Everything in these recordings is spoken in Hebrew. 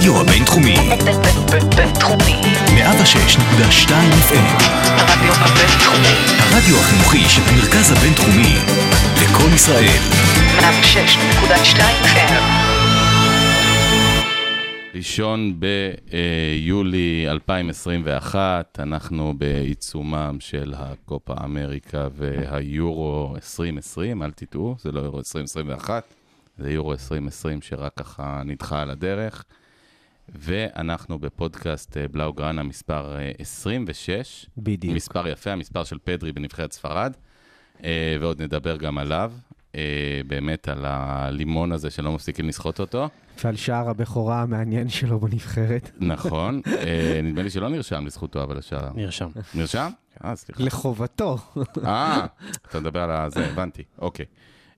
הרדיו הבינתחומי, בינתחומי. 106.2 FM, הרדיו הבינתחומי. הרדיו החינוכי של המרכז הבינתחומי, לקום ישראל, 106.2 FM. ראשון ביולי 2021, אנחנו בעיצומם של הקופה אמריקה והיורו 2020, אל תטעו, זה לא יורו 2021, זה יורו 2020 שרק ככה נדחה על הדרך. ואנחנו בפודקאסט אה, בלאוגרנה מספר אה, 26. בדיוק. מספר יפה, המספר של פדרי בנבחרת ספרד, אה, ועוד נדבר גם עליו. אה, באמת על הלימון הזה שלא מפסיקים לסחוט אותו. ועל שער הבכורה המעניין שלו בנבחרת. נכון, אה, נדמה לי שלא נרשם לזכותו, אבל השער... נרשם. נרשם? אה, סליחה. לחובתו. אה, אתה מדבר על הזה, הבנתי, אוקיי.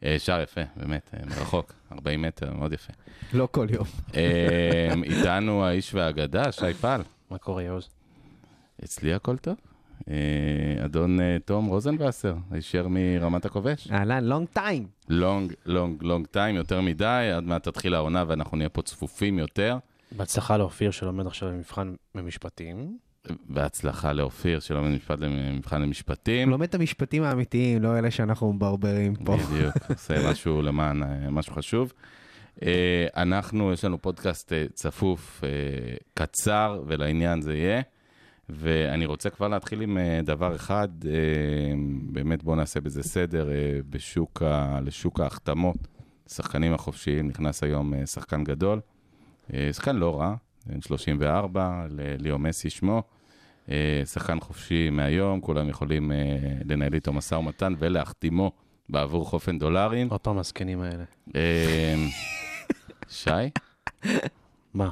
אה, שער יפה, באמת, אה, מרחוק, 40 מטר, מאוד יפה. לא כל יום. אה, איתנו האיש והאגדה, שי פל. מה קורה, יעוז? אצלי הכל טוב. אדון תום רוזנבסר, הישר מרמת הכובש. אהלן, long time. Long, long, long time, יותר מדי, עוד מעט תתחיל העונה ואנחנו נהיה פה צפופים יותר. בהצלחה לאופיר שלומד עכשיו במבחן במשפטים. בהצלחה לאופיר, שלומד משפט למבחן למשפטים. לומד את המשפטים האמיתיים, לא אלה שאנחנו מברברים פה. בדיוק, עושה משהו למען, אה, משהו חשוב. אה, אנחנו, יש לנו פודקאסט אה, צפוף, קצר, ולעניין זה יהיה. ואני רוצה כבר להתחיל עם דבר אחד, באמת בואו נעשה בזה סדר, בשוק ה, לשוק ההחתמות, שחקנים החופשיים, נכנס היום שחקן גדול, שחקן לא רע, בן 34, ל- ליאו מסי שמו, אה, שחקן חופשי מהיום, כולם יכולים אה, לנהל איתו משא ומתן ולהחתימו בעבור חופן דולרים. עוד פעם הזקנים האלה. אה, שי, מה?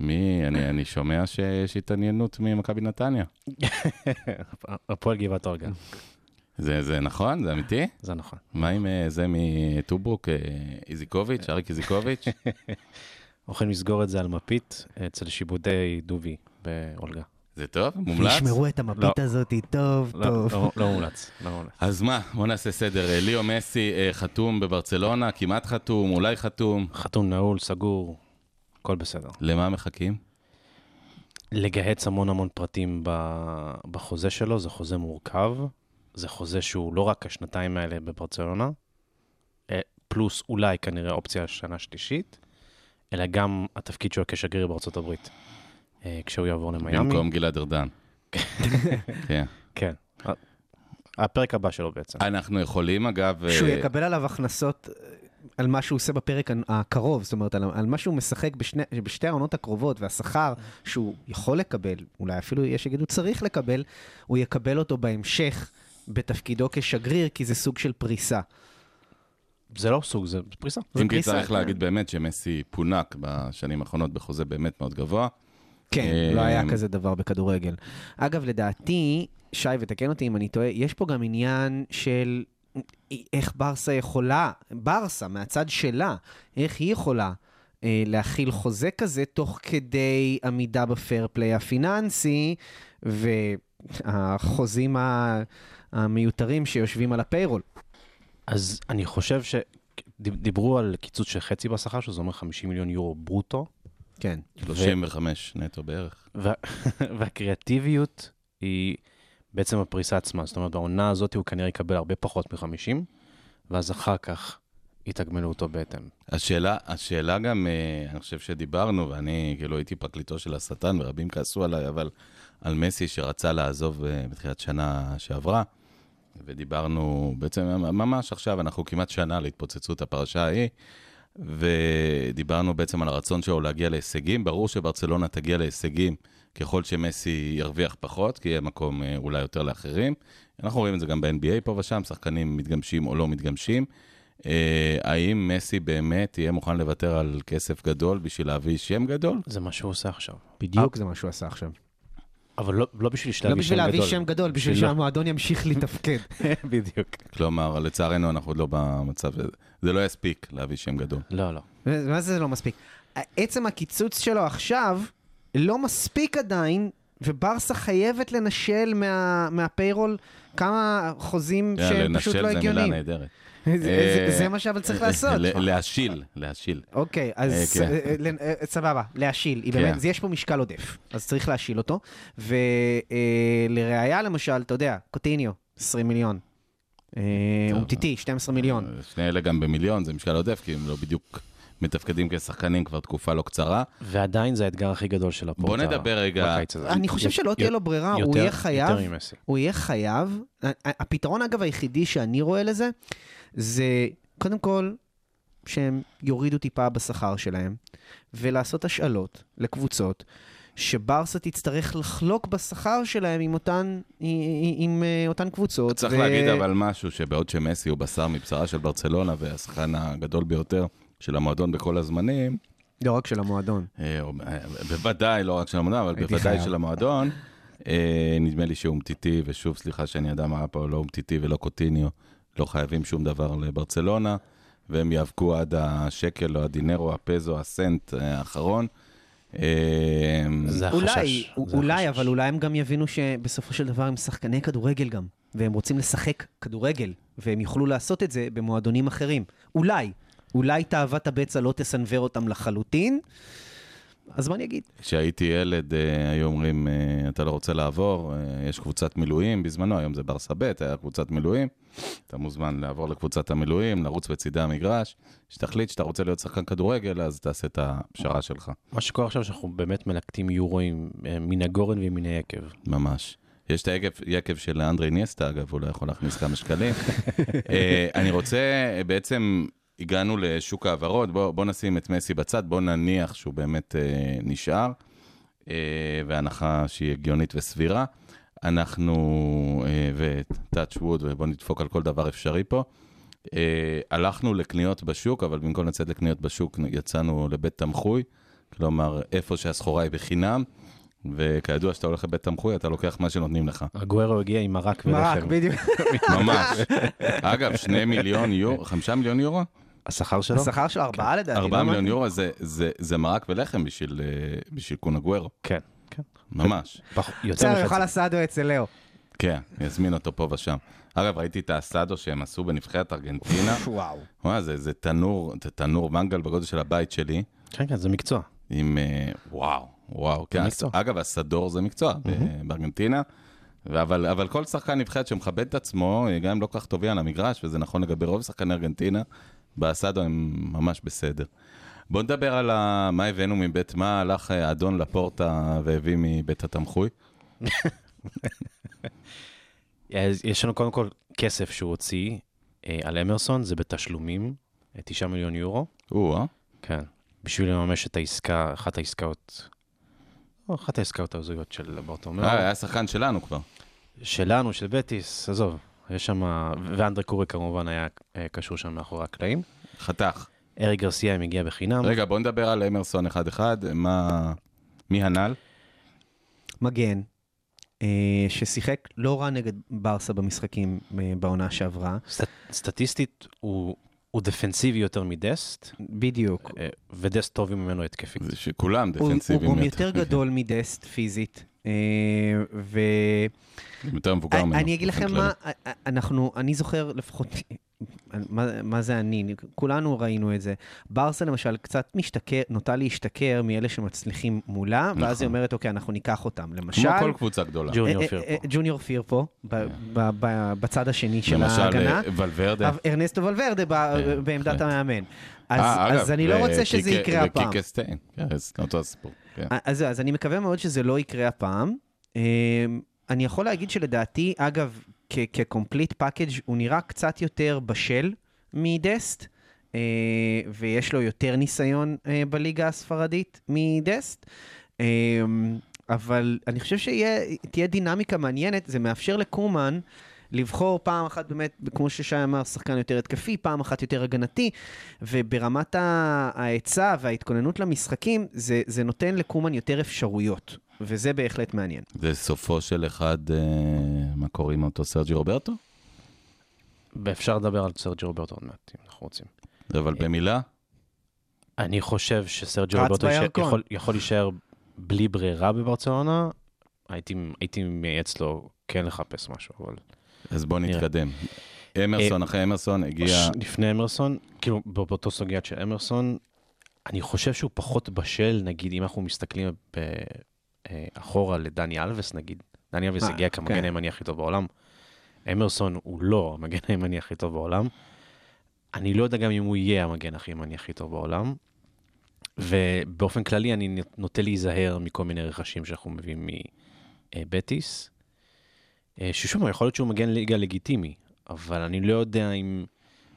מי, אני, אני שומע שיש התעניינות ממכבי נתניה. הפועל גבעת אורגן. זה, זה נכון? זה אמיתי? זה נכון. מה עם זה מטוברוק, איזיקוביץ', אריק איזיקוביץ'? הולכים לסגור את זה על מפית אצל שיבודי דובי באולגה. זה טוב? מומלץ? תשמרו את המפית לא. הזאת טוב, לא, טוב. לא- לא מומלץ. לא מומלץ. אז מה, בוא נעשה סדר. אה, ליאו מסי אה, חתום בברצלונה, כמעט חתום, אולי חתום. חתום נעול, סגור, הכל בסדר. למה מחכים? לגהץ המון המון פרטים בחוזה שלו, זה חוזה מורכב. זה חוזה שהוא לא רק השנתיים האלה בברצלונה, אה, פלוס אולי כנראה אופציה שנה שלישית, אלא גם התפקיד שלו כשגריר בארצות הברית, אה, כשהוא יעבור למיאמי. במקום גלעד ארדן. כן. כן. הפרק הבא שלו בעצם. אנחנו יכולים, אגב... אה, שהוא יקבל עליו הכנסות אה, על מה שהוא עושה בפרק הקרוב, זאת אומרת, על, על מה שהוא משחק בשני, בשתי העונות הקרובות, והשכר שהוא יכול לקבל, אולי אפילו יש שיגידו צריך לקבל, הוא יקבל אותו בהמשך בתפקידו כשגריר, כי זה סוג של פריסה. זה לא סוג, זה פריסה. זה אם כי צריך כן. להגיד באמת שמסי פונק בשנים האחרונות בחוזה באמת מאוד גבוה. כן, אה, לא היה כזה דבר בכדורגל. אגב, לדעתי, שי, ותקן אותי אם אני טועה, יש פה גם עניין של איך ברסה יכולה, ברסה, מהצד שלה, איך היא יכולה אה, להכיל חוזה כזה תוך כדי עמידה בפייר פליי הפיננסי, והחוזים המיותרים שיושבים על הפיירול. אז אני חושב שדיברו על קיצוץ של חצי בשכר שלו, זה אומר 50 מיליון יורו ברוטו, כן. 35 נטו בערך. וה- והקריאטיביות היא בעצם הפריסה עצמה. זאת אומרת, בעונה הזאת הוא כנראה יקבל הרבה פחות מ-50, ואז אחר כך יתגמלו אותו בהתאם. השאלה, השאלה גם, אה, אני חושב שדיברנו, ואני כאילו הייתי פרקליטו של השטן, ורבים כעסו עליי, אבל על מסי שרצה לעזוב אה, בתחילת שנה שעברה, ודיברנו בעצם ממש עכשיו, אנחנו כמעט שנה להתפוצצות הפרשה ההיא, ודיברנו בעצם על הרצון שלו להגיע להישגים. ברור שברצלונה תגיע להישגים ככל שמסי ירוויח פחות, כי יהיה מקום אה, אולי יותר לאחרים. אנחנו רואים את זה גם ב-NBA פה ושם, שחקנים מתגמשים או לא מתגמשים. אה, האם מסי באמת יהיה מוכן לוותר על כסף גדול בשביל להביא שם גדול? זה מה שהוא עושה עכשיו. בדיוק זה מה שהוא עשה עכשיו. אבל לא, לא בשביל לא להביא בשביל שם להביא גדול. שם גדול, בשביל בשביל- שהמועדון ימשיך לתפקד. בדיוק. כלומר, לצערנו אנחנו עוד לא במצב הזה. זה לא יספיק להביא שם גדול. לא, לא. מה זה לא מספיק? עצם הקיצוץ שלו עכשיו לא מספיק עדיין, וברסה חייבת לנשל מה, מהפיירול כמה חוזים כן, שהם פשוט לא לנשל זה מילה הגיוניים. נהדרת. זה- זה- מה שאבל צריך לעשות. ל- להשיל, להשיל. אוקיי, אז אה, כן. אה, אה, סבבה, להשיל. כן. יש פה משקל עודף, אז צריך להשיל אותו. ולראיה, למשל, אתה יודע, קוטיניו, 20 מיליון. אה. אומטיטי, 12 מיליון. שני אלה גם במיליון, זה משקל עודף, כי הם לא בדיוק מתפקדים כשחקנים כבר תקופה לא קצרה. ועדיין זה האתגר הכי גדול של הפורטה. בוא נדבר רגע-. אני חושב שלא תהיה לו ברירה, הוא יהיה חייב. הוא יהיה חייב, הפתרון אגב היחידי שאני רואה לזה, זה קודם כל שהם יורידו טיפה בשכר שלהם, ולעשות השאלות לקבוצות, שברסה תצטרך לחלוק בשכר שלהם עם אותן, עם, עם אה, אותן קבוצות. צריך להגיד אבל משהו, שבעוד שמסי הוא בשר מבשרה של ברצלונה, והשחקן הגדול ביותר של המועדון בכל הזמנים, לא רק של המועדון. אה, בוודאי, לא רק של המועדון, אבל בוודאי. של המועדון, אה, נדמה לי שהוא אומטיטי, ושוב, סליחה שאני מה היה פה, לא אומטיטי ולא קוטיניו, לא חייבים שום דבר לברצלונה, והם יאבקו עד השקל או הדינרו, הפזו, הסנט אה, האחרון. זה החשש. אולי. אבל אולי הם גם יבינו שבסופו של דבר הם שחקני כדורגל גם, והם רוצים לשחק כדורגל, והם יוכלו לעשות את זה במועדונים אחרים. אולי. אולי תאוות הבצע לא תסנוור אותם לחלוטין, אז מה אני אגיד? כשהייתי ילד, אה, היו אומרים, אה, אתה לא רוצה לעבור, אה, יש קבוצת מילואים, בזמנו, היום זה ברסה ב', היה קבוצת מילואים, אתה מוזמן לעבור לקבוצת המילואים, לרוץ בצידי המגרש, שתחליט שאתה רוצה להיות שחקן כדורגל, אז תעשה את הפשרה שלך, מה שקורה עכשיו, שאנחנו באמת מלקטים יורואים אה, מן הגורן ומן היקב. ממש. יש את היקב, יקב של אנדרי ניאסטה, אגב, הוא לא יכול להכניס כמה שקלים. אה, אני רוצה, בעצם הגענו לשוק ההעברות, בוא, בוא נשים את מסי בצד, בוא נניח שהוא באמת אה, נשאר, אה, והנחה שהיא הגיונית וסבירה. אנחנו, אה, וטאץ' ווד, ובוא נדפוק על כל דבר אפשרי פה. אה, הלכנו לקניות בשוק, אבל במקום לצאת לקניות בשוק, יצאנו לבית תמחוי, כלומר, איפה שהסחורה היא בחינם. וכידוע, שאתה הולך לבית תמחוי, אתה לוקח מה שנותנים לך. הגוארו הגיע עם מרק מרק, ולחם. בדיוק. ממש. אגב, שני מיליון יורו, חמישה מיליון יורו? השכר שלו? השכר של ארבעה לדעתי. ארבעה מיליון? יורו זה- זה זה מרק ולחם בשביל אה, בשביל קונגוורו, כן, כן. ממש. פח- יותר. יאכל אסדו אצל לאו. כן, יזמין אותו פה ושם. אגב, ראיתי את האסדו שהם עשו בנבחרת ארגנטינה. וואו. וואי, זה זה תנור, זה תנור מנגל בגודל של הבית שלי, כן, כן, זה מקצוע. עם... אה, וואו, וואו. כן, מקצוע. אגב, הסדור זה מקצוע ב- בארגנטינה. אבל, אבל כל שחקן נבחרת שמכבד את עצמו, גם אם לא כל כך טובי על המגרש, וזה נכון לגבי רוב שחקני ארגנטינה, באסדו הם ממש בסדר. בואו נדבר על ה... מה הבאנו מבית, מה הלך אה, האדון לפורטה והביא מבית התמחוי. יש לנו קודם כל כסף שהוא הוציא אה, על אמרסון, זה בתשלומים, אה, 9 מיליון יורו. או, אה? כן. בשביל לממש את העסקה, אחת העסקאות, או אחת העסקאות ההזויות של ברטומאו. אה, היה שחקן שלנו כבר. שלנו, של בטיס, עזוב. יש שם, ואנדרי קורי כמובן היה אה, קשור שם מאחורי הקלעים. חתך. ארי גרסיה מגיע בחינם. רגע, בואו נדבר על אמרסון אחד-אחד. מה... מי הנ"ל? מגן, אה, ששיחק לא רע נגד ברסה במשחקים אה, בעונה שעברה. סט, סטטיסטית הוא, הוא דפנסיבי יותר מדסט, בדיוק. ודסט טוב ממנו התקפית. זה שכולם הוא- דפנסיביים. הוא גם יותר גדול מדסט פיזית. אה, ו... יותר מבוגר ממנו. אני אגיד לכם. מה, אנחנו, אני זוכר לפחות, מה, מה זה אני? כולנו ראינו את זה. ברסה למשל קצת משתכר, נוטה להשתכר מאלה שמצליחים מולה, ואז נכון. היא אומרת, אוקיי, אנחנו ניקח אותם. למשל, כמו כל קבוצה גדולה. ג'וניור אה, פירפו. אה, אה, ג'וניור פירפו, ב- ב- ב- בצד השני של למשל, ההגנה. אה, ולוורדה. ארנסטו ולוורדה ב- כן, בעמדת בהחלט. המאמן. אז אה, אני לא רוצה שזה יקרה הפעם. וקיקה סטיין. כן, זה אותו הסיפור. כן. אז אז אני מקווה מאוד שזה לא יקרה הפעם. אמ, אני יכול להגיד שלדעתי, אגב, כ-complete package, הוא נראה קצת יותר בשל מדסט, אה, ויש לו יותר ניסיון אה, בליגה הספרדית מדסט. אמ, אבל אני חושב שתהיה דינמיקה מעניינת, זה מאפשר לקומן לבחור פעם אחת באמת, כמו ששי אמר, שחקן יותר התקפי, פעם אחת יותר הגנתי, וברמת ההיצע וההתכוננות למשחקים, זה, זה נותן לקומן יותר אפשרויות, וזה בהחלט מעניין. זה סופו של אחד, אה, מה קוראים אותו? סרג'י רוברטו? ואפשר לדבר על סרג'י רוברטו עוד מעט, אם אנחנו רוצים. אבל במילה? אני חושב שסרג'י רוברטו. יכול, יכול להישאר בלי ברירה בברצלונה. הייתי, הייתי מייעץ לו כן לחפש משהו, אבל... אז בואו נראה. נתקדם. אמרסון, אחרי אמרסון הגיע... ש- לפני אמרסון, כאילו בא- באותו סוגיית של אמרסון, אני חושב שהוא פחות בשל, נגיד, אם אנחנו מסתכלים ב- אה, אחורה לדני אלווס, נגיד. דני אלווס אה, הגיע כמגן כן. הימני הכי טוב בעולם. אמרסון הוא לא המגן הימני הכי טוב בעולם. אני לא יודע גם אם הוא יהיה המגן הכי ימני הכי טוב בעולם. ובאופן כללי אני נוטה להיזהר מכל מיני רכשים שאנחנו מביאים מבטיס. אה, ששוב, יכול להיות שהוא מגן ליגה לגיטימי, אבל אני לא יודע אם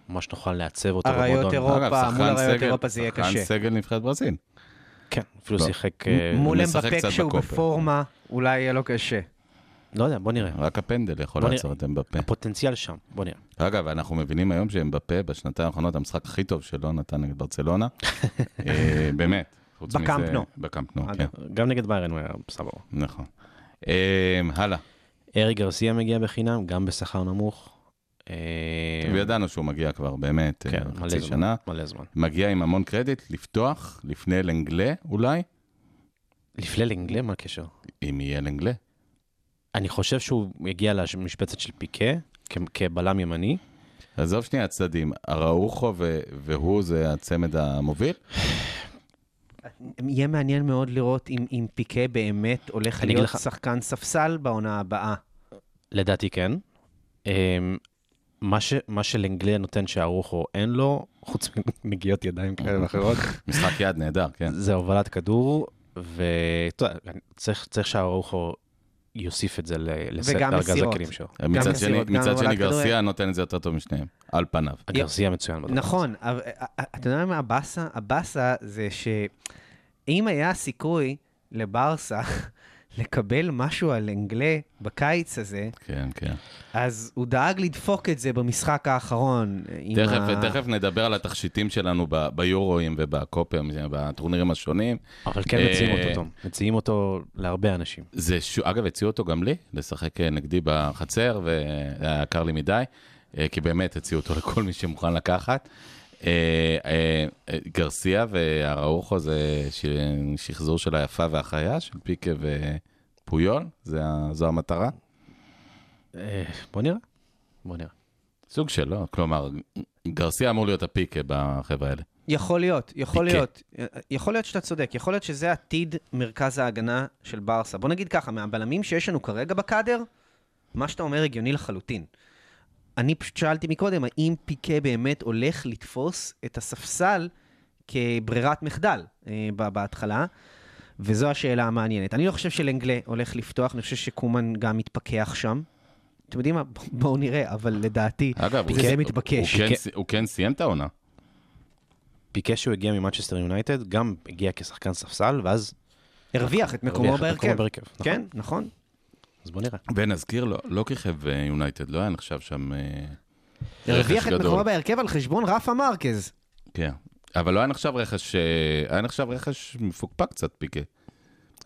ממש נוכל לעצב אותו אריות במועדון. אירופה, אגב, מול שחקן אריות אירופה זה יהיה שחקן קשה. סגל נבחרת ברזיל. כן, אפילו לא. שיחק, אה, מול אמבפה כשהוא. בפורמה, אולי יהיה לו קשה. לא יודע, בוא נראה. רק הפנדל יכול לעצור את אמבפה. הפוטנציאל שם, בוא נראה. אגב, אנחנו מבינים היום שאמבפה בשנתיים האחרונות המשחק הכי טוב שלו נתן נגד ברצלונה. אה, באמת. חוץ מזה- בקאמפ נו. בקאמפ נו, אגב. כן. גם נגד ביירן הוא היה סבבה. נכון. אה, הלאה. ארי גרסיה מגיע בחינם, גם בשכר נמוך. אה, וידענו שהוא מגיע כבר באמת אה, כן, חצי. שנה. מלא זמן. מגיע עם המון קרדיט, לפתוח לפני לנגלה אולי, לפני לנגלה, מה הקשר? אם יהיה לנגלה. אני חושב שהוא יגיע למשבצת של פיקה, כבלם ימני. עזוב שנייה הצדדים, אראוחו והוא זה הצמד המוביל? יהיה מעניין מאוד לראות אם, אם פיקה באמת הולך להיות לך- שחקן ספסל בעונה הבאה. לדעתי כן. אמ, מה, ש, מה שלנגלה נותן שארוחו אין לו, חוץ מנגיעות ידיים כאלה ואחרות, משחק יד נהדר, כן. זה הובלת כדור, ואתה יודע, צריך, צריך שארוחו יוסיף את זה לארגז. הכלים שלו. מצד מסירות, שני, גם מצד שני. גרסיה נותן את זה יותר טוב משניהם, על פניו. הגרסיה מצוין בדבר. נכון, אה, אה, אתה יודע מה הבאסה? הבאסה זה שאם היה סיכוי לברסה לקבל משהו על אנגלה בקיץ הזה, כן, כן. אז הוא דאג לדפוק את זה במשחק האחרון. תכף, ה- תכף נדבר על התכשיטים שלנו ב- ביורואים ובקופים, בטורנירים השונים. אבל כן מציעים אה, אותו, תום. מציעים אותו להרבה אנשים. זה, ש... אגב, הציעו אותו גם לי, לשחק אה, נגדי בחצר, והיה יקר לי מדי, אה, כי באמת הציעו אותו לכל מי שמוכן לקחת. אה, אה, אה, גרסיה והראוכו זה. שחזור של היפה והחיה, של פיקה ופויול. זו המטרה. בוא נראה. בוא נראה. סוג של, לא, כלומר, גרסיה אמור להיות הפיקה בחבר'ה האלה. יכול להיות, יכול פיקה. להיות. יכול להיות שאתה צודק, יכול להיות שזה עתיד מרכז ההגנה של ברסה. בוא נגיד ככה, מהבלמים שיש לנו כרגע בקאדר, מה שאתה אומר הגיוני לחלוטין. אני פשוט שאלתי מקודם, האם פיקה באמת הולך לתפוס את הספסל כברירת מחדל אה, ב- בהתחלה? וזו השאלה המעניינת. אני לא חושב שלנגלה הולך לפתוח, אני חושב שקומן גם מתפכח שם. אתם יודעים מה? בואו נראה, אבל לדעתי, אגב, הוא זה כן- מתבקש. הוא כן, פיקה- הוא כן סיים את העונה. פיקה שהוא הגיע ממנצ'סטר יונייטד, גם הגיע כשחקן ספסל, ואז... הרוויח את מקומו. בהרכב. נכון. כן, נכון. אז בוא נראה. ונזכיר לו, לא כיכב אה, יונייטד, לא היה נחשב שם... אה, הרוויח רכש את גדול. מקומו בהרכב על חשבון רפה מרקז. כן. אבל לא היה נחשב רכש, אה, היה נחשב רכש מפוקפק קצת, פיקה.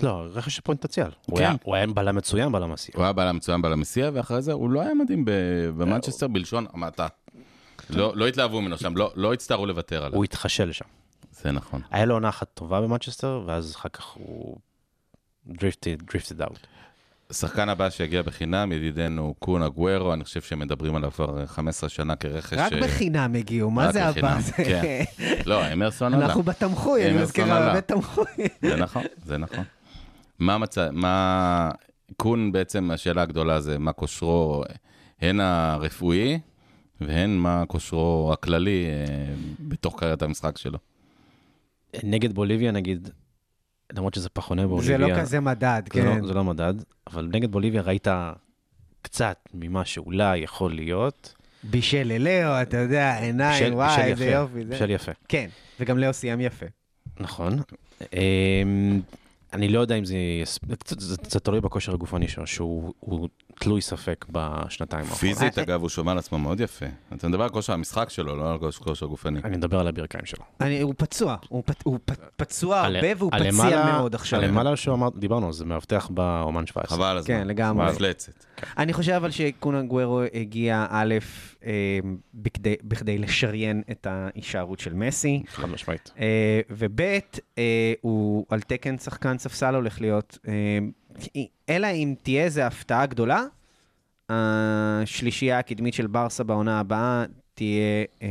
לא, רכש של פוטנציאל. הוא כן. היה- הוא היה בלם מצוין, בלם עשייה. הוא היה בעל המצוין בעל המסיע, ואחרי זה הוא לא היה מדהים במנצ'סטר בלשון המעטה. לא לא התלהבו ממנו שם, לא- לא הצטערו לוותר עליו. הוא התחשל שם. זה נכון. היה לו עונה אחת טובה במנצ'סטר, ואז אחר כך הוא drifted, drifted out. השחקן הבא שהגיע בחינם, ידידנו קון אגוורו, אני חושב שמדברים עליו כבר 15 שנה כרכש... רק אה, בחינם הגיעו, מה זה הבא? כן. לא, אמרסון עלה. אנחנו בתמחוי, אני אמרסון מזכיר עלה. הרבה תמחוי. זה נכון, זה נכון. מה מצא, מה... קון בעצם, השאלה הגדולה זה מה כושרו, הן הרפואי, והן מה כושרו הכללי אה, בתוך קריירת המשחק שלו. נגד בוליביה, נגיד, למרות שזה פחוני בוליביה. זה לא כזה מדד, זה כן. לא, זה לא מדד, אבל נגד בוליביה ראית קצת ממה שאולי יכול להיות. בישל ללאו, אתה יודע, עיניים, וואי, איזה יפה, יופי. זה- בשל יפה. כן, וגם לאו סיים יפה. נכון. אמ, אני לא יודע אם זה... קצת- זה זה תלוי בכושר הגופני שלו, שהוא הוא תלוי ספק בשנתיים האחרונות. פיזית, אגב, הוא שומר על עצמו מאוד יפה. אתה מדבר על כושר המשחק שלו, לא על כושר- גופני. אני מדבר על הברכיים שלו. אני- הוא פצוע, הוא פצ- הוא פ- פצוע הרבה והוא פציע מאוד עכשיו. הלמעלה שאמר, דיברנו, זה מאבטח באומן 17. חבל על הזמן. כן, לגמרי. מפלצת. אני חושב אבל שקונן גוורו הגיע, א', אה, בכדי- בכדי לשריין את ההישארות של מסי, חד משמעית. אה, וב', אה, הוא על תקן שחקן ספסל הולך להיות, אה, אלא אם תהיה איזו הפתעה גדולה, השלישייה הקדמית של ברסה בעונה הבאה תהיה אה,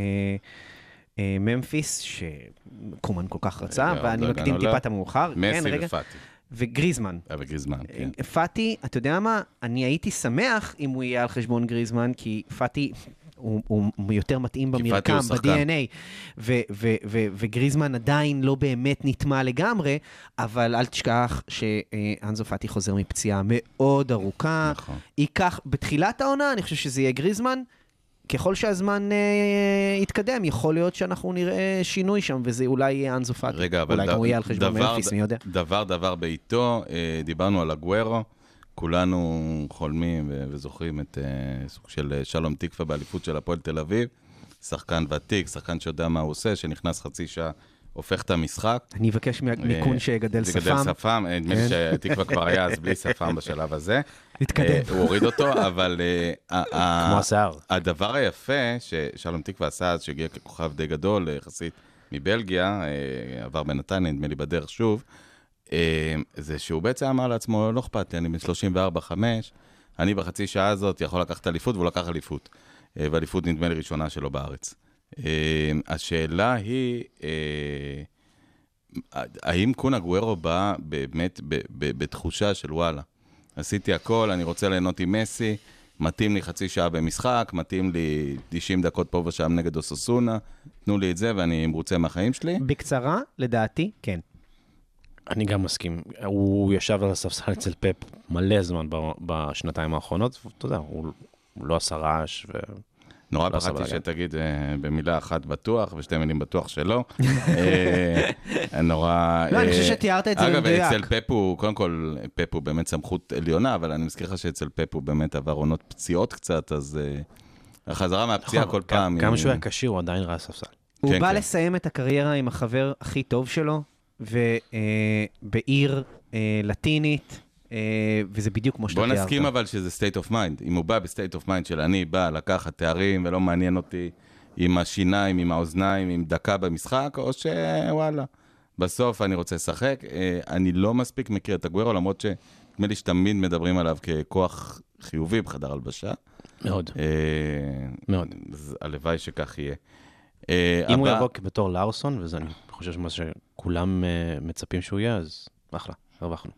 אה, ממפיס, שקומן כל כך רצה, ואני מקדים טיפה. את המאוחר. כן, מסי. ופאטי. וגריזמן. אה, וגריזמן, כן. פאטי, אתה יודע מה? אני הייתי שמח אם הוא יהיה על חשבון גריזמן, כי פאטי... הוא, הוא יותר מתאים במרקם. ב-DNA, וגריזמן עדיין לא באמת נטמע לגמרי, אבל אל תשכח שאנזו פאטי חוזר מפציעה מאוד ארוכה. נכון. ייקח, בתחילת העונה, אני חושב שזה יהיה גריזמן. ככל שהזמן אה, יתקדם, יכול להיות שאנחנו נראה שינוי שם, וזה אולי יהיה אנזו פאטי. רגע, אבל אולי גם הוא יהיה על חשבון ממפיס, מי יודע. דבר דבר בעיתו, אה, דיברנו על הגוורו, כולנו חולמים וזוכרים את אה, סוג של אה, שלום תקווה באליפות של הפועל תל אביב. שחקן ותיק, שחקן שיודע מה הוא עושה, שנכנס חצי שעה, הופך את המשחק. אני אבקש מיקון אה, שיגדל שפם. גדל שפם, נדמה לי כן. שתקווה כבר היה אז בלי שפם בשלב הזה. התקדם. הוא הוריד אותו, אבל כמו השיער. הדבר היפה ששלום תקווה עשה אז, שהגיע ככוכב די גדול, יחסית מבלגיה, עבר בנתניה, נדמה לי בדרך שוב, זה שהוא בעצם אמר לעצמו, לא אכפת לי, אני בן 34-5, אני בחצי שעה הזאת יכול לקחת אליפות, והוא לקח אליפות. אה, ואליפות נדמה לי ראשונה שלו בארץ. אה, השאלה היא, אה, האם קונה גוורו בא באמת בתחושה של וואלה, עשיתי הכל, אני רוצה ליהנות עם מסי, מתאים לי חצי שעה במשחק, מתאים לי 90 דקות פה ושם נגד אוססונה, תנו לי את זה ואני מרוצה מהחיים שלי. בקצרה, לדעתי, כן. אני גם מסכים. הוא ישב על הספסל אצל פפ מלא זמן בשנתיים האחרונות, ואתה יודע, הוא הוא לא עשה רעש, ו... נורא לא פחדתי. שתגיד אה, במילה אחת בטוח ושתי מילים בטוח שלא. אה, נורא... לא, אני אה, חושב שתיארת את זה אגב, במדויק. אצל פפ הוא, קודם כל, פפ הוא באמת סמכות עליונה, אבל אני מזכיר לך שאצל פפ הוא באמת עבר עונות פציעות קצת, אז אה, החזרה מהפציעה נכון, כל פעם... כמה היא- שהוא היה כשיר, הוא עדיין ראה ספסל. הוא כן, בא כן. לסיים את הקריירה עם החבר הכי טוב שלו, ובעיר לטינית, אה, וזה בדיוק כמו שאתה בוא תיארת. נסכים אבל שזה state of mind. אם הוא בא ב-state of mind של אני בא לקחת תארים ולא מעניין אותי עם השיניים, עם האוזניים, עם דקה במשחק, או שוואלה, בסוף אני רוצה לשחק. אה, אני לא מספיק מכיר את הגוורו, למרות שנדמה לי שתמיד מדברים עליו ככוח חיובי בחדר הלבשה. מאוד. אה, מאוד. אז הלוואי שכך יהיה. אה, אם הוא יבוא בתור לארסון, וזה אני חושב שמה שכולם אה, מצפים שהוא יהיה, אז אחלה, הרווחנו.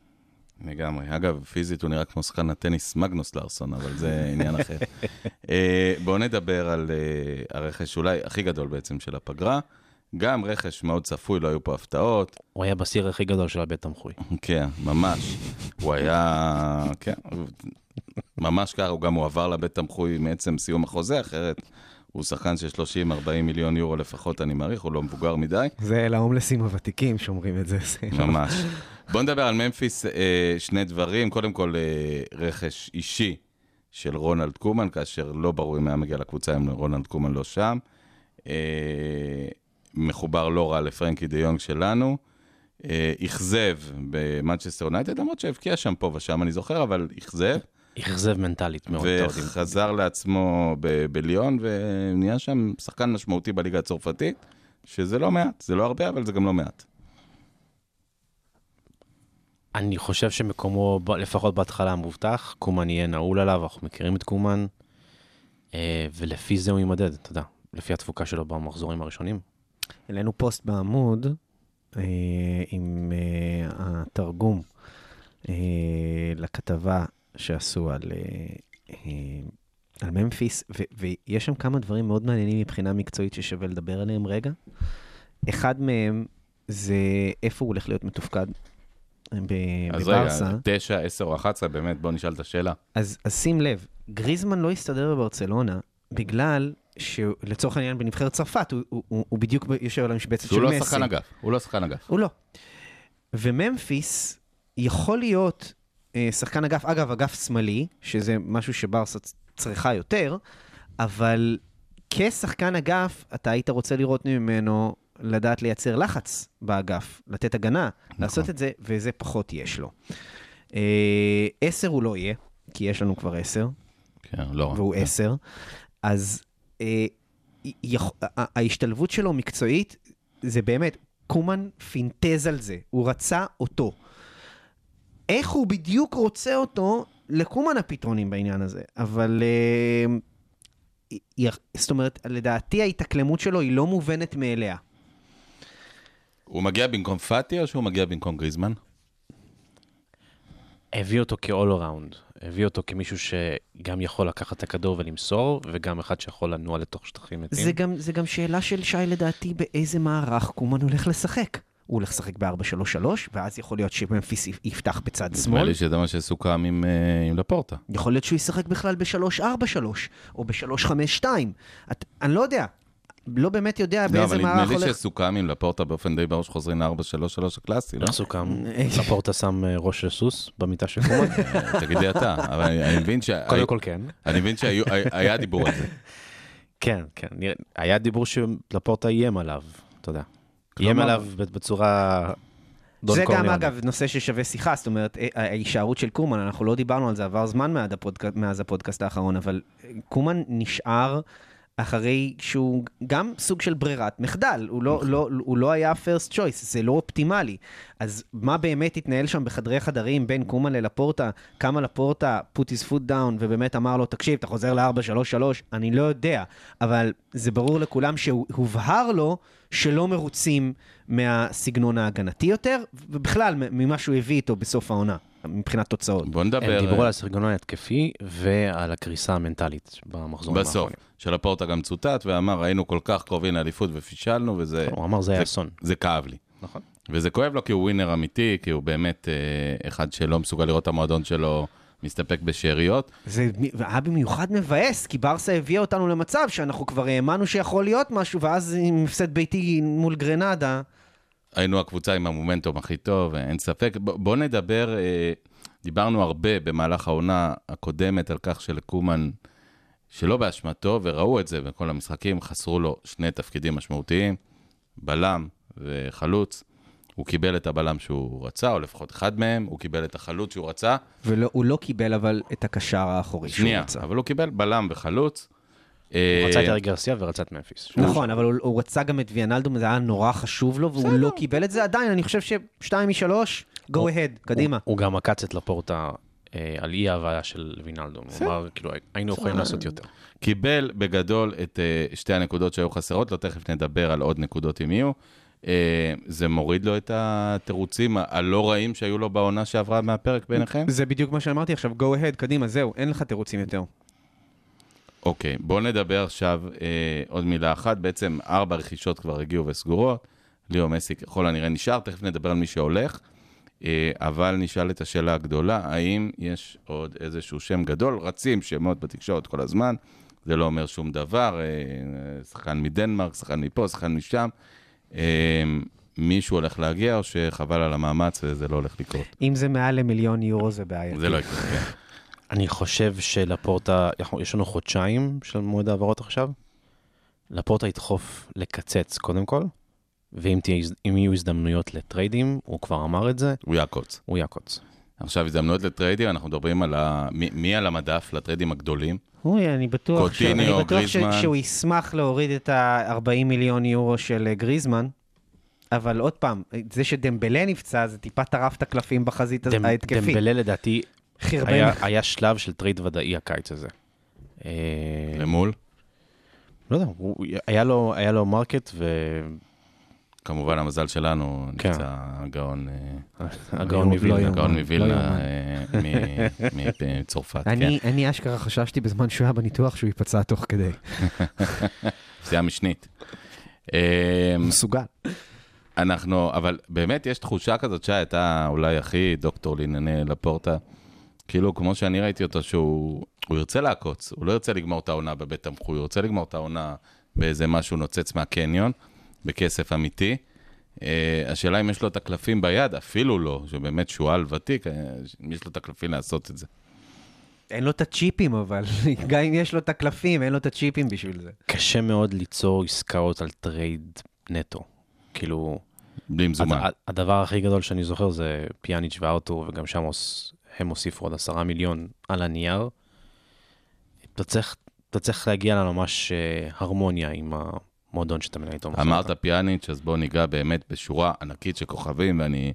לגמרי. אגב, פיזית הוא נראה כמו שחקן הטניס מגנוס לארסון, אבל זה עניין אחר. אה, בואו נדבר על אה, הרכש אולי הכי גדול בעצם של הפגרה. גם רכש מאוד צפוי, לא היו פה הפתעות. הוא היה בסיר הכי גדול של הבית תמחוי. כן, ממש. הוא היה, כן, ממש ככה, הוא גם הועבר לבית תמחוי מעצם סיום החוזה, אחרת הוא שחקן של 30-40 מיליון יורו לפחות, אני מעריך, הוא לא מבוגר מדי. זה להומלסים הוותיקים שאומרים את זה. לא- ממש. בוא נדבר על ממפיס, אה, שני דברים. קודם כל, אה, רכש אישי של רונלד קומן, כאשר לא ברור אם היה מגיע לקבוצה אם רונלד קומן לא שם. אה, מחובר לא רע לפרנקי דה יונג שלנו. אכזב במנצ'סטר יונייטד, למרות שהבקיע שם פה ושם, אני זוכר, אבל אכזב. אכזב מנטלית מאוד. וחזר לעצמו ב- בליון, ונהיה שם שחקן משמעותי בליגה הצרפתית, שזה לא מעט, זה לא הרבה, אבל זה גם לא מעט. אני חושב שמקומו, לפחות בהתחלה, מובטח. קומן יהיה נעול עליו, אנחנו מכירים את קומן, אה, ולפי זה הוא יימדד, אתה יודע, לפי התפוקה שלו במחזורים הראשונים. העלינו פוסט בעמוד אה, עם אה, התרגום לכתבה שעשו על, אה, אה, על ממפיס, ו- ויש שם כמה דברים מאוד מעניינים מבחינה מקצועית ששווה לדבר עליהם רגע. אחד מהם זה איפה הוא הולך להיות מתופקד אה, ב- אז בברסה. רגע, 9, 10 או 11, באמת, בוא נשאל את השאלה. אז, אז שים לב, גריזמן לא הסתדר בברצלונה בגלל שלצורך העניין בנבחרת צרפת, הוא, הוא, הוא, הוא בדיוק יושב על המשבצת של הוא מסי. לא שחקן אגף, הוא לא שחקן אגף. הוא לא. וממפיס יכול להיות שחקן אגף, אגב, אגף שמאלי, שזה משהו שברסה צריכה יותר, אבל כשחקן אגף, אתה היית רוצה לראות ממנו לדעת לייצר לחץ באגף, לתת הגנה, נכון. לעשות את זה, וזה פחות יש לו. אה, עשר הוא לא יהיה, כי יש לנו כבר עשר, כן, לא. והוא כן. עשר, אז אה, יכ... ההשתלבות שלו מקצועית, זה באמת, קומן פינטז על זה, הוא רצה אותו. איך הוא בדיוק רוצה אותו, לקומן הפתרונים בעניין הזה, אבל... אה, היא- זאת אומרת, לדעתי ההתאקלמות שלו היא לא מובנת מאליה. הוא מגיע במקום פאטי או שהוא מגיע במקום גריזמן? הביא אותו כ-all around, הביא אותו כמישהו שגם יכול לקחת את הכדור ולמסור, וגם אחד שיכול לנוע לתוך שטחים מתים. זה גם, זה גם שאלה של שי לדעתי באיזה מערך קומן הולך לשחק. הוא הולך לשחק ב-4-3-3, ואז יכול להיות שממפיס יפתח בצד נדמה שמאל. לי שזה מה שסוכם עם, אה, עם לפורטה. יכול להיות שהוא ישחק בכלל ב-3-4-3, או ב-3-5-2. את- אני לא יודע. לא באמת יודע לא, באיזה אבל מערך נדמה לי הולך... שסוכם עם לפורטה באופן די ברור שחוזרים ל-4-3-3 הקלאסי, לא? איך סוכם? אה, לפורטה שם אה, ראש של סוס במיטה של קומן? תגיד לי אתה, אבל אני אני מבין ש... קודם כל כן. אני מבין שהיה דיבור על זה. כן, כן. היה דיבור שלפורטה איים עליו, אתה יודע. איים עליו בצורה... זה גם, קורליאנה. אגב, נושא ששווה שיחה, זאת אומרת, אה, ההישארות של קומן, אנחנו לא דיברנו על זה, עבר זמן מאז הפודקאסט, מאז הפודקאסט האחרון, אבל אה, קומן נשאר אחרי שהוא גם סוג של ברירת מחדל, הוא לא, לא, הוא לא היה first choice, זה לא אופטימלי. אז מה באמת התנהל שם בחדרי חדרים בין קומן ללפורטה, כמה לפורטה put his foot down ובאמת אמר לו, תקשיב, אתה חוזר ל-4-3-3, אני לא יודע, אבל זה ברור לכולם שהובהר לו שלא מרוצים מהסגנון ההגנתי יותר, ובכלל ממה שהוא הביא איתו בסוף העונה, מבחינת תוצאות. בוא נדבר... הם דיברו על הסרגנון ההתקפי ועל הקריסה המנטלית במחזורים בסוף, האחרונים. שלפורטה גם צוטט ואמר, היינו כל כך קרובים לאליפות ופישלנו, וזה הוא אמר זה היה אסון. זה כאב לי. נכון. וזה כואב לו כי הוא ווינר אמיתי, כי הוא באמת אה, אחד שלא מסוגל לראות את המועדון שלו מסתפק בשאריות. זה היה במיוחד מבאס, כי ברסה הביאה אותנו למצב שאנחנו כבר האמנו שיכול להיות משהו, ואז עם הפסד ביתי מול גרנדה, היינו הקבוצה עם המומנטום הכי טוב, אין ספק. ב- בוא נדבר, אה, דיברנו הרבה במהלך העונה הקודמת על כך שלקומן, שלא באשמתו, וראו את זה בכל המשחקים, חסרו לו שני תפקידים משמעותיים, בלם וחלוץ. הוא קיבל את הבלם שהוא רצה, או לפחות אחד מהם, הוא קיבל את החלוץ שהוא רצה. והוא לא קיבל אבל את הקשר האחורי שהוא שנייה, רצה. אבל הוא קיבל בלם וחלוץ. הוא רצה את אריק גרסיה ורצה את ממפיס. נכון, אבל הוא, רצה גם את ויאנלדום, זה היה נורא חשוב לו, והוא לא קיבל את זה עדיין, אני חושב ששתיים משלוש, go ahead, קדימה. הוא- גם עקץ את לפורטה אה, על אי ההבאה של וינאלדום. הוא אמר, כאילו, היינו יכולים לעשות יותר. קיבל בגדול את uh, שתי הנקודות שהיו חסרות לו, תכף נדבר על עוד נקודות אם יהיו. זה מוריד לו את התירוצים הלא רעים שהיו לו בעונה שעברה מהפרק ביניכם? זה בדיוק מה שאמרתי עכשיו, go ahead, קדימה, זהו, אין לך תירוצים יותר. אוקיי, בואו נדבר עכשיו uh, עוד מילה אחת. בעצם ארבע רכישות כבר הגיעו וסגורות. ליאו מסי ככל הנראה נשאר, תכף נדבר על מי שהולך. Uh, אבל נשאל את השאלה הגדולה, האם יש עוד איזשהו שם גדול? רצים שמות בתקשורת כל הזמן, זה לא אומר שום דבר, uh, שחקן מדנמרק, שחקן מפה, שחקן משם. Uh, מישהו הולך להגיע או שחבל על המאמץ וזה לא הולך לקרות? אם זה מעל למיליון יורו זה בעיה. זה לא יקרה, כן. אני חושב שלפורטה, יש לנו חודשיים של מועד העברות עכשיו. לפורטה ידחוף לקצץ קודם כל, ואם תהיה, אם יהיו הזדמנויות לטריידים, הוא כבר אמר את זה, הוא יעקוץ. הוא יעקוץ. עכשיו, הזדמנויות לטריידים, אנחנו מדברים על ה... מי, מי על המדף לטריידים הגדולים? אוי, אני בטוח, ש... קוטיניו, אני בטוח ש... גריזמן. שהוא ישמח להוריד את ה-40 מיליון יורו של אה, גריזמן, אבל עוד פעם, זה שדמבלה נפצע, זה טיפה טרף את הקלפים בחזית דמ- ההתקפית. דמבלה לדעתי חרבן. היה, היה שלב של trade ודאי הקיץ הזה. אה, למול? לא יודע, הוא, היה, לו, היה לו market כמובן, המזל שלנו, כן. נפצע הגאון, אה, והגאון לא מווילנה. הגאון מווילנה יאומן. אה, מצרפת, כן. אני, אני אשכרה חששתי בזמן שהוא היה בניתוח שהוא ייפצע תוך כדי. פציעה משנית. מסוגל. אנחנו, אבל באמת יש תחושה כזאת שאתה אולי הכי דוקטור לענייני לפורטה, כאילו, כמו שאני ראיתי אותו, שהוא הוא ירצה לעקוץ, הוא לא ירצה לגמור את העונה בבית תמחוי, הוא ירצה לגמור את העונה באיזה משהו נוצץ מהקניון, בכסף אמיתי. Uh, השאלה אם יש לו את הקלפים ביד, אפילו לא, שבאמת שועל ותיק, אה, אם יש לו את הקלפים לעשות את זה. אין לו את הצ'יפים, אבל גם אם יש לו את הקלפים, אין לו את הצ'יפים בשביל זה. קשה מאוד ליצור עסקאות על trade נטו. כאילו, בלי מזומן. הד- הדבר הכי גדול שאני זוכר זה פיאניץ' וארתור, וגם שם הם הוסיפו עוד עשרה מיליון על הנייר. אתה צריך, אתה צריך להגיע לממש אה, הרמוניה עם המועדון שאתה מנהל איתו. אמרת. פיאניץ', אז בואו ניגע באמת בשורה ענקית של כוכבים, ואני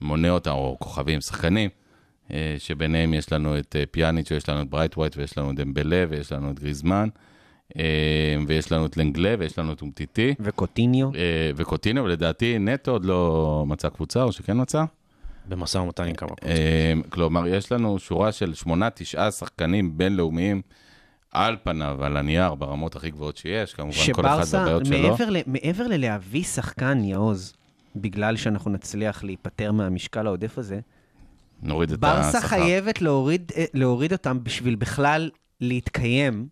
מונה אותם, או כוכבים, שחקנים, אה, שביניהם יש לנו את אה, פיאניץ' ויש לנו את ברייט ווייט ויש לנו את דמבלה ויש לנו את גריזמן, ויש לנו את לנגלה ויש לנו את אומטיטי. וקוטיניו. וקוטינו, ולדעתי נטו עוד לא מצא קבוצה, או שכן מצא? במשא ומתן עם כמה קבוצות. אה, כלומר, יש לנו שורה של שמונה, תשעה שחקנים בינלאומיים על פניו, על הנייר, ברמות הכי גבוהות שיש, כמובן כל אחד שברסה, בבעיות שלו. מעבר, ל, מעבר ללהביא שחקן, יעוז, בגלל שאנחנו נצליח להיפטר מהמשקל העודף הזה, נוריד את ברסה השכר. חייבת להוריד, אה, להוריד אותם בשביל בכלל להתקיים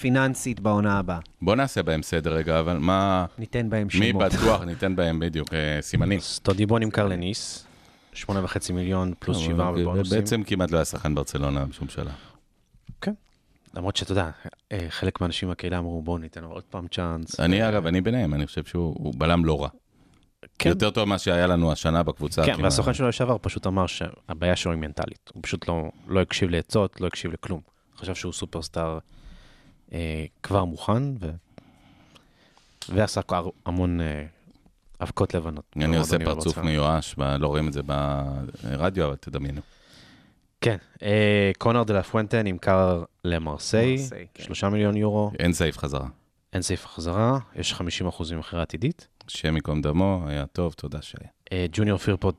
פיננסית בעונה הבאה. בוא נעשה בהם סדר רגע, אבל מה... ניתן בהם מי שמות. בטוח, ניתן בהם בדיוק אה, סימנים. אז טודיבו נמכר לניס, שמונה וחצי מיליון פלוס שבעה אבל בבונוסים. בעצם כמעט לא היה שחקן ברצלונה בשום שלב. כן. למרות שאתה יודע, אה, חלק מהאנשים בקהילה אמרו, בואו ניתן לו עוד פעם צ'אנס. אני, אגב, אני ביניהם, אני חושב שהוא הוא בלם לא רע. כן. יותר טוב ממה שהיה לנו השנה בקבוצה. כן. והסוכן שלו לשעבר פשוט אמר שהבעיה שלו היא מנטלית. הוא פשוט לא, לא הקשיב לעצות, לא הקשיב לכלום. חשב שהוא סופרסטאר אה, כבר מוכן, ו... ועשה המון אה, אבקות לבנות. אני עושה במועדונים פרצוף. מיואש, לא רואים את זה ברדיו, אבל תדמיינו. כן, אה, קונר דה לה פואנטה נמכר למרסיי, מרסיי, כן. שלושה מיליון יורו, אין סעיף חזרה. אין סעיף החזרה, יש 50% ממכירה עתידית. השם ייקום דמו, היה טוב, תודה שהיה. אה, ג'וניור פירפוט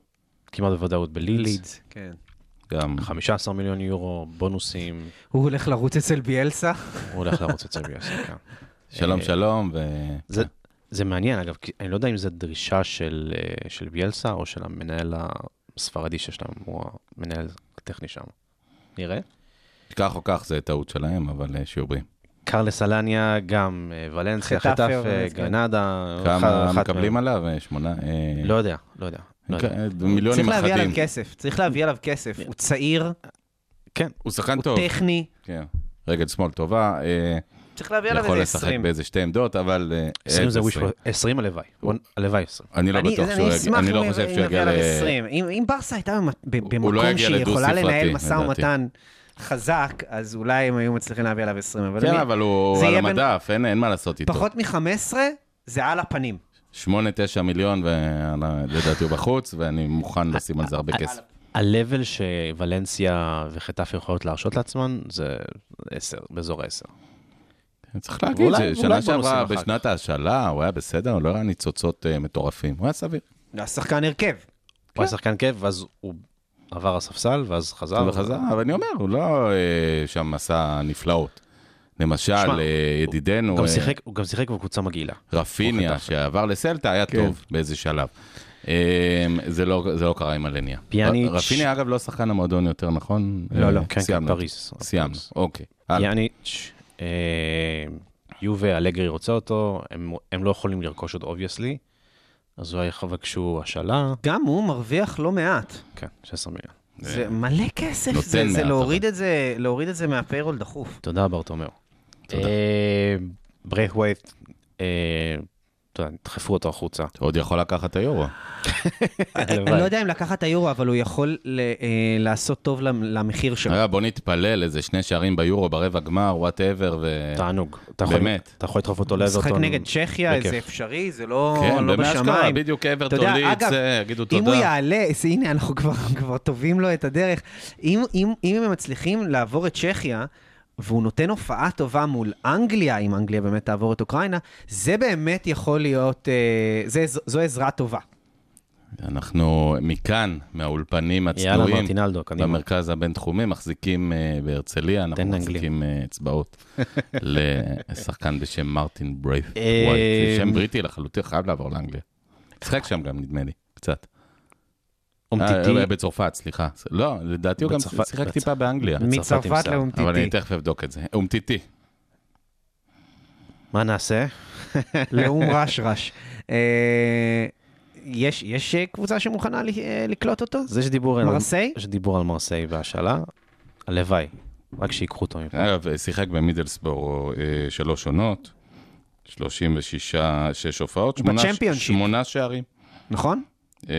כמעט בוודאות בלידס, לידס, כן. גם 15 מיליון יורו, בונוסים, הוא הולך לרוץ אצל ביאלסה? הוא הולך לרוץ אצל ביאסה, כן. שלום אה, שלום, ו... זה, מעניין, אגב, כי אני לא יודע אם זו דרישה של, אה, של ביאלסה או של המנהל הספרדי שיש להם, הוא המנהל הטכני שם. נראה. כך או כך זה טעות שלהם, אבל אה, שיהיו בריאים. קרלס אלניה, גם אה, ולנסיה, חטאפה, חטף. גרנדה. כמה מקבלים. עליו? שמונה? אה, לא יודע, לא יודע. לא. כן, מיליונים צריך להביא אחדים. עליו כסף, צריך להביא עליו כסף. הוא צעיר, כן, הוא שחקן הוא טוב. טכני, כן. רגל שמאל טובה, אה, צריך להביא עליו יכול איזה לשחק 20. באיזה שתי עמדות, אבל... אה, 20 זה איזה וויש, 20 הלוואי. הלוואי 20. אני לא בטוח שהוא יגיע, אני לא חושב שהוא יגיע ל... עליו 20. אם ברסה הייתה לא במקום שהיא יכולה לנהל משא. ומתן חזק, אז אולי הם היו מצליחים להביא עליו 20. אבל כן, אבל הוא זה על בין- המדף, אין אין מה לעשות איתו. פחות מ-15 זה על הפנים. 8-9 מיליון, ולדעתי הוא בחוץ, ואני מוכן לשים על זה הרבה כסף. ה-level שוולנסיה וחטף יכולות להרשות לעצמן, זה 10, באזור ה-10. צריך להגיד ששנה ואולי שעברה, בשנת ההשאלה, הוא היה בסדר, לא היה ניצוצות אה, מטורפים, הוא היה סביר. השחקן הרכב. הוא היה שחקן כיף, ואז הוא עבר הספסל, ואז חזר. וחזר, אבל אני אומר, הוא לא אה, שם עשה נפלאות. למשל, שמע, אה, ידידנו, הוא גם שיחק- הוא גם שיחק בקבוצה מגעילה. רפיניה, הוא. שעבר לסלטה, היה כן. טוב באיזה שלב. זה לא זה לא קרה עם אלניה. פיאניץ'. רפיניה, אגב, לא שחקן המועדון יותר, נכון? לא, לא. כן, כן. פריז. סיימנו. אוקיי. הלאה. אה, יובה, אלגרי רוצה אותו, הם- הם לא יכולים לרכוש עוד obviously, אז אולי יבקשו השאלה, גם הוא מרוויח לא מעט. כן, 16 מיליון. זה מלא כסף, זה, זה להוריד את זה, להוריד את זה מה payroll דחוף. תודה, ברטומיאו. תודה. אה, יודע, דחפו אותו החוצה. עוד יכול לקחת את היורו. אני לא יודע אם לקחת את היורו, אבל הוא יכול ל- אה, לעשות טוב למ- למחיר שלו. בוא נתפלל, איזה שני שערים ביורו ברבע גמר, whatever, ו... תענוג. באמת. אתה יכול לדחוף אותו משחק לאברטון. נגד צ'כיה. זה אפשרי, זה לא כן, לא באמת אשכרה, בשמיים. בדיוק אברטון ליץ, יגידו אם תודה. הוא יעלה, אז הנה, אנחנו כבר, כבר טובים לו את הדרך. אם, אם, אם הם מצליחים לעבור את צ'כיה, והוא נותן הופעה טובה מול אנגליה, אם אנגליה באמת תעבור את אוקראינה, זה באמת יכול להיות, אה, זה, זו, זו עזרה טובה. אנחנו מכאן, מהאולפנים הצנועים, קדימה. במרכז הבינתחומי, מחזיקים אה, בהרצליה, אנחנו. מחזיקים אה, אצבעות לשחקן בשם מרטין ברייף. וואי, זה שם בריטי לחלוטין, חייב לעבור לאנגליה. משחק שם גם, נדמה לי, קצת. אומטיטי, אה, בצרפת, סליחה. לא, לדעתי הוא גם שיחק טיפה באנגליה. מצרפת שיער. אבל אני לאומטיטי. תכף אבדוק את זה. אומטיטי. מה נעשה? לאום רשרש. אה, יש, יש אה, קבוצה שמוכנה אה, לקלוט אותו? אז יש דיבור על... מרסיי? יש דיבור על מרסיי והשאלה. הלוואי, רק שיקחו אותו מפה. אגב, שיחק במידלסבורו אה, שלוש עונות, 36, שש הופעות. שמונה שערים. נכון? אה,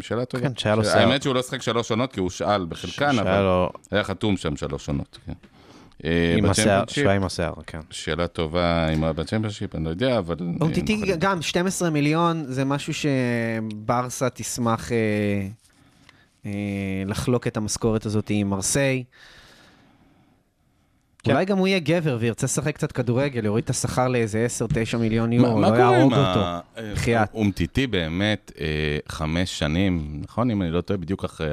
שאלה טובה. כן, שהיה לו שיער. האמת שהוא לא שחק שלוש עונות כי הוא שאל בחלקן, שהיה אבל לו היה חתום שם שלוש עונות. כן. אה, עם השיער, שהיה עם השיער, כן. שאלה טובה אם הוא היה בצ'מפיונשיפ, אני לא יודע, אבל... אה, אומטיטי מוכנים. גם 12 מיליון, זה משהו שברסה תשמח אה, אה, לחלוק את המשכורת הזאת עם מרסיי. כן. אולי גם הוא יהיה גבר וירצה לשחק קצת כדורגל, יוריד את השכר לאיזה 10-9 מיליון מה יורו, מה לא קורה עם יהרוג אותו. ה... אה, בחייאת. אומטיטי באמת אה, חמש שנים, נכון? אם אני לא טועה, בדיוק אחרי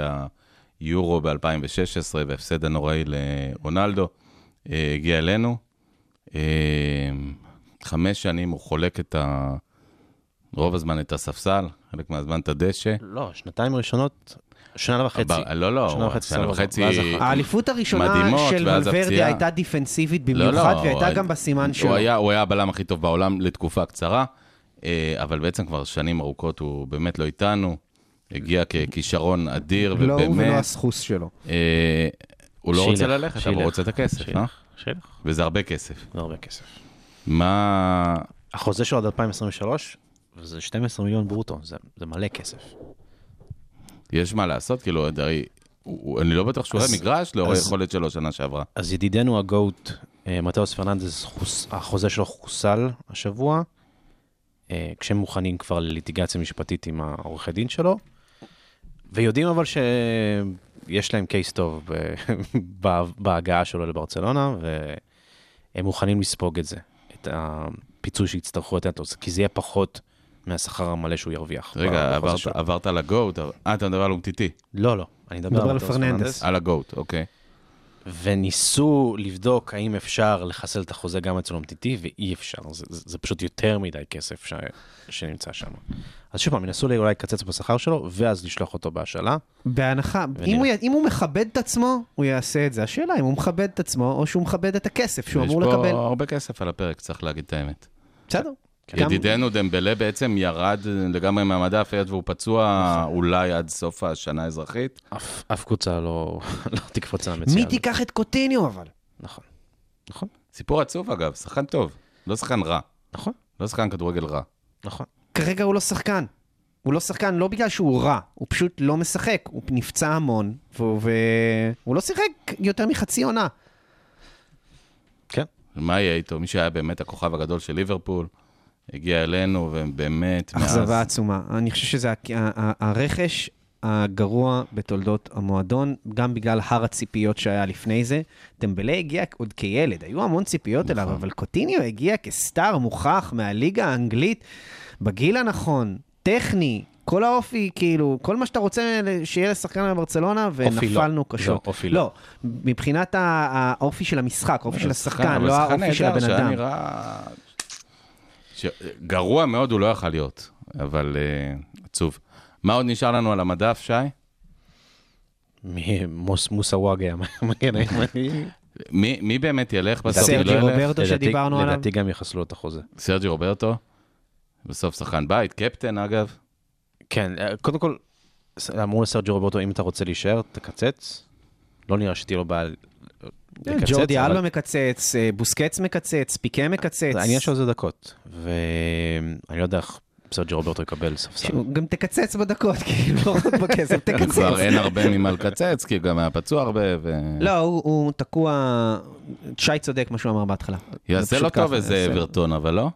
היורו ב-2016 וההפסד הנוראי לרונלדו, אה, הגיע אלינו. אה, חמש שנים הוא חולק את ה... רוב הזמן את הספסל, חלק מהזמן את הדשא. לא, שנתיים ראשונות, שנה וחצי. אבל- לא, לא, שנה וחצי שנה וחצי... האליפות הראשונה מדהימות, של ולוורדי הפציעה. הייתה דיפנסיבית לא, במיוחד, לא, והייתה הוא- גם בסימן הוא שלו. היה, הוא היה הבלם הכי טוב בעולם לתקופה קצרה, אה, אבל בעצם כבר שנים ארוכות הוא באמת לא איתנו. הגיע ככישרון אדיר, לא הוא ולא ובאמת, הסחוס שלו. אה, הוא לא שילך, רוצה ללכת, אבל שילך, הוא רוצה את הכסף, שילך, אה? שילך, וזה הרבה כסף. זה הרבה כסף. מה... החוזה שלו עד 2023, וזה 12 מיליון ברוטו, זה, זה מלא כסף. יש מה לעשות? כאילו, הרי... אני לא בטוח שהוא היה מגרש לאור היכולת שלו שנה שעברה. אז ידידנו הגוט, אה, מתאוס פרננדס, החוזה שלו חוסל השבוע, אה, כשהם מוכנים כבר לליטיגציה משפטית עם העורכי דין שלו, ויודעים אבל שיש להם קייס טוב בהגעה שלו לברצלונה, והם מוכנים לספוג את זה, את הפיצוי שיצטרכו לתת לו, כי זה יהיה פחות מהשכר המלא שהוא ירוויח. רגע, עברת-. עברת לגוט, אבל- אה, אתה מדבר על אומטיטי. לא, לא, אני מדבר מדבר על על פרננדס. על הגוט, אוקיי. וניסו לבדוק האם אפשר לחסל את החוזה גם אצל אומטיטי, ואי אפשר. זה, זה, זה פשוט יותר מדי כסף ש, שנמצא שם. אז שוב פעם, ינסו לי אולי לקצץ בשכר שלו, ואז לשלוח אותו בהשאלה. בהנחה, ונראה. אם הוא, י- אם הוא מכבד את עצמו, הוא יעשה את זה. השאלה אם הוא מכבד את עצמו, או שהוא מכבד את הכסף שהוא אמור יש לקבל. פה הרבה כסף על הפרק, צריך להגיד את האמת. בסדר. גם- ידידנו דמבלה בעצם ירד לגמרי מהמדף, היות והוא פצוע אולי עד סוף השנה האזרחית. אף, אף קבוצה לא, לא תקפוץ על המציאה מי. תיקח את קוטיניו אבל? נכון. נכון, סיפור עצוב אגב, שחקן טוב, לא שחקן רע, נכון, לא שחקן כדורגל רע. נכון. כרגע הוא לא שחקן. הוא לא שחקן לא בגלל שהוא רע, הוא פשוט לא משחק. הוא נפצע המון, והוא, והוא לא שיחק יותר מחצי עונה. כן. מה יהיה איתו? מי שהיה באמת הכוכב הגדול של ליברפול, הגיע אלינו, ובאמת, אכזבה עצומה. אני חושב שזה הרכש הגרוע בתולדות המועדון, גם בגלל הר הציפיות שהיה לפני זה. דמבלה הגיע עוד כילד, היו המון ציפיות אליו, נכון. אבל קוטיניו הגיע כסטאר מוכח מהליגה האנגלית, בגיל הנכון, טכני, כל האופי, כאילו, כל מה שאתה רוצה שיהיה לשחקן בברצלונה, אופי לא. ונפלנו קשות. לא, אופי לא. לא, מבחינת האופי של המשחק, האופי של השחקן, לא האופי של נהדר, הבן שהיה אדם. נראה... גרוע מאוד הוא לא יכל להיות, אבל uh, עצוב. מה עוד נשאר לנו על המדף, שי? מוס מוסא וואגה, המגן הימני. מי, מי באמת ילך בסוף? סרג'י לא ילך? רוברטו לדעתי- שדיברנו עליו. לדעתי גם יחסלו את החוזה. סרג'י רוברטו? בסוף שחקן בית, קפטן אגב. כן, אה, קודם כל, אמרו לסרג'י רוברטו, אם אתה רוצה להישאר, תקצץ. לא נראה שתהיה לו בעיה לקצץ. ג'ורדי אבל אלבה מקצץ, אה, בוסקץ מקצץ, פיקה מקצץ. העניין שלו זה דקות. ואני לא יודע איך סרג'י רוברטו יקבל ספסל. שהוא גם תקצץ בדקות, כאילו, לא רק בכסף, תקצץ. כבר אין הרבה ממה לקצץ, כי גם היה פצוע הרבה, ו... לא, הוא- תקוע, שי צודק מה שהוא אמר בהתחלה. יעשה לו טוב איזה. אברטון, אבל לא?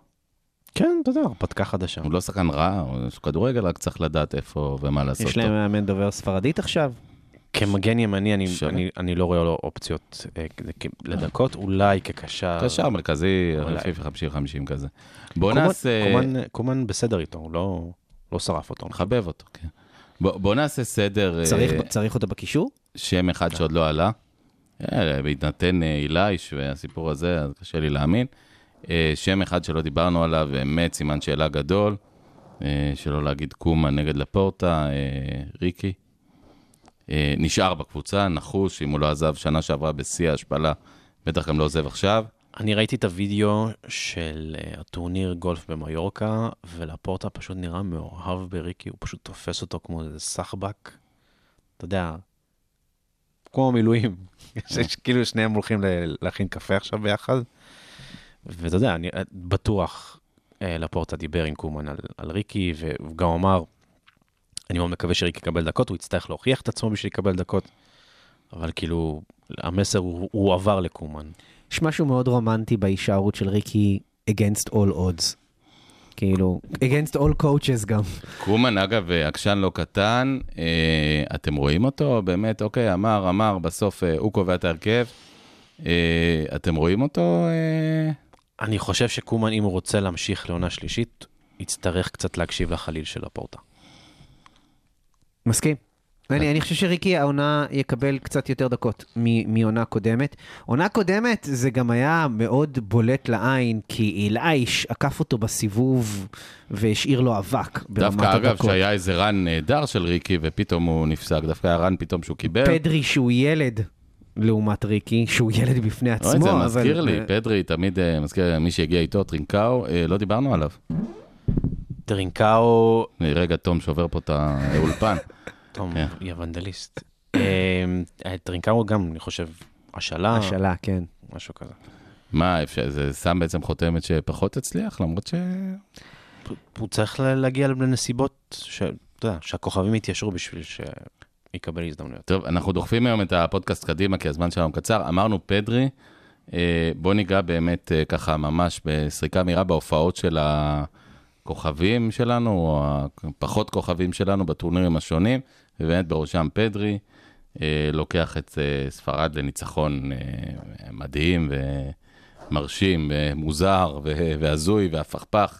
כן, אתה יודע, הרפתקה חדשה. הוא לא שחקן רע, הוא כדורגל, רק צריך לדעת איפה ומה לעשות יש להם. מאמן דובר ספרדית עכשיו? כמגן ימני, אני-. אני- אני לא רואה לו אופציות אה, לדקות, אולי כקשר. קשר מרכזי, אולי. 50-50 כזה. בוא קומן- נעשה... קומן- קומן בסדר איתו, הוא לא- לא שרף אותו. מחבב אותו, כן. בוא בוא נעשה סדר, אה, צריך- צריך אותו בקישור? שם אחד שעוד לא עלה. בהתנתן אה, אילייש והסיפור הזה, אז קשה לי להאמין. שם אחד שלא דיברנו עליו, באמת סימן שאלה גדול, שלא להגיד קומה נגד לפורטה, ריקי. אה, נשאר בקבוצה, נחוש, אם הוא לא עזב שנה שעברה בשיא ההשפלה, בטח גם לא עוזב עכשיו. אני ראיתי את הוידאו של אה, הטורניר גולף במיורקה, ולפורטה פשוט נראה מאוהב בריקי, הוא פשוט תופס אותו כמו איזה סחבק. אתה יודע, כמו מילואים. יש כאילו שניהם הולכים להכין קפה עכשיו ביחד. ואתה יודע, אני אה, בטוח לפורטה דיבר עם קומן על, על ריקי, והוא גם אמר, אני מאוד מקווה שריקי יקבל דקות, הוא יצטרך להוכיח את עצמו בשביל לקבל דקות, אבל כאילו, המסר הוא, הוא עבר לקומן. יש משהו מאוד רומנטי בהישארות של ריקי against all odds. כאילו, against all coaches גם. קומן, אגב, עקשן לא קטן, אה, אתם רואים אותו? באמת, אוקיי, אמר, אמר, בסוף אה, הוא קובע את ההרכב. אה, אתם רואים אותו? אה, אני חושב שקומן, אם הוא רוצה להמשיך לעונה שלישית, יצטרך קצת להקשיב לחליל של הפורטה. מסכים. אני, אני חושב שריקי העונה יקבל קצת יותר דקות מ- מעונה קודמת. עונה קודמת זה גם היה מאוד בולט לעין, כי אילייש עקף אותו בסיבוב והשאיר לו אבק ברמת דווקא, אגב, הדקות. שהיה איזה run נהדר של ריקי, ופתאום הוא נפסק. דווקא היה run פתאום שהוא קיבל. פדרי שהוא ילד לעומת ריקי, שהוא ילד בפני עצמו, אוי, זה אבל... מזכיר לי, פדרי תמיד אה, מזכיר מי שהגיע איתו, טרינקאו, אה, לא דיברנו עליו. טרינקאו, רגע, תום שובר פה את האולפן. טוב, כן. יא ונדליסט. אה, טרינקאו גם, אני חושב, השאלה, השאלה, כן. משהו כזה. מה, אפשר- זה שם בעצם חותמת שפחות הצליח, למרות ש... הוא צריך ל- להגיע לנסיבות, ש- אתה יודע, שהכוכבים יתיישרו בשביל שיקבל הזדמנויות. טוב, אנחנו דוחפים היום את הפודקאסט קדימה, כי הזמן שלנו קצר. אמרנו, פדרי, אה, בוא ניגע באמת אה, ככה ממש בסריקה מהירה בהופעות של הכוכבים שלנו, או הפחות כוכבים שלנו בטורנירים השונים, ובאמת בראשם פדרי, אה, לוקח את אה, ספרד לניצחון אה, מדהים ומרשים ומוזר ו- והזוי והפכפך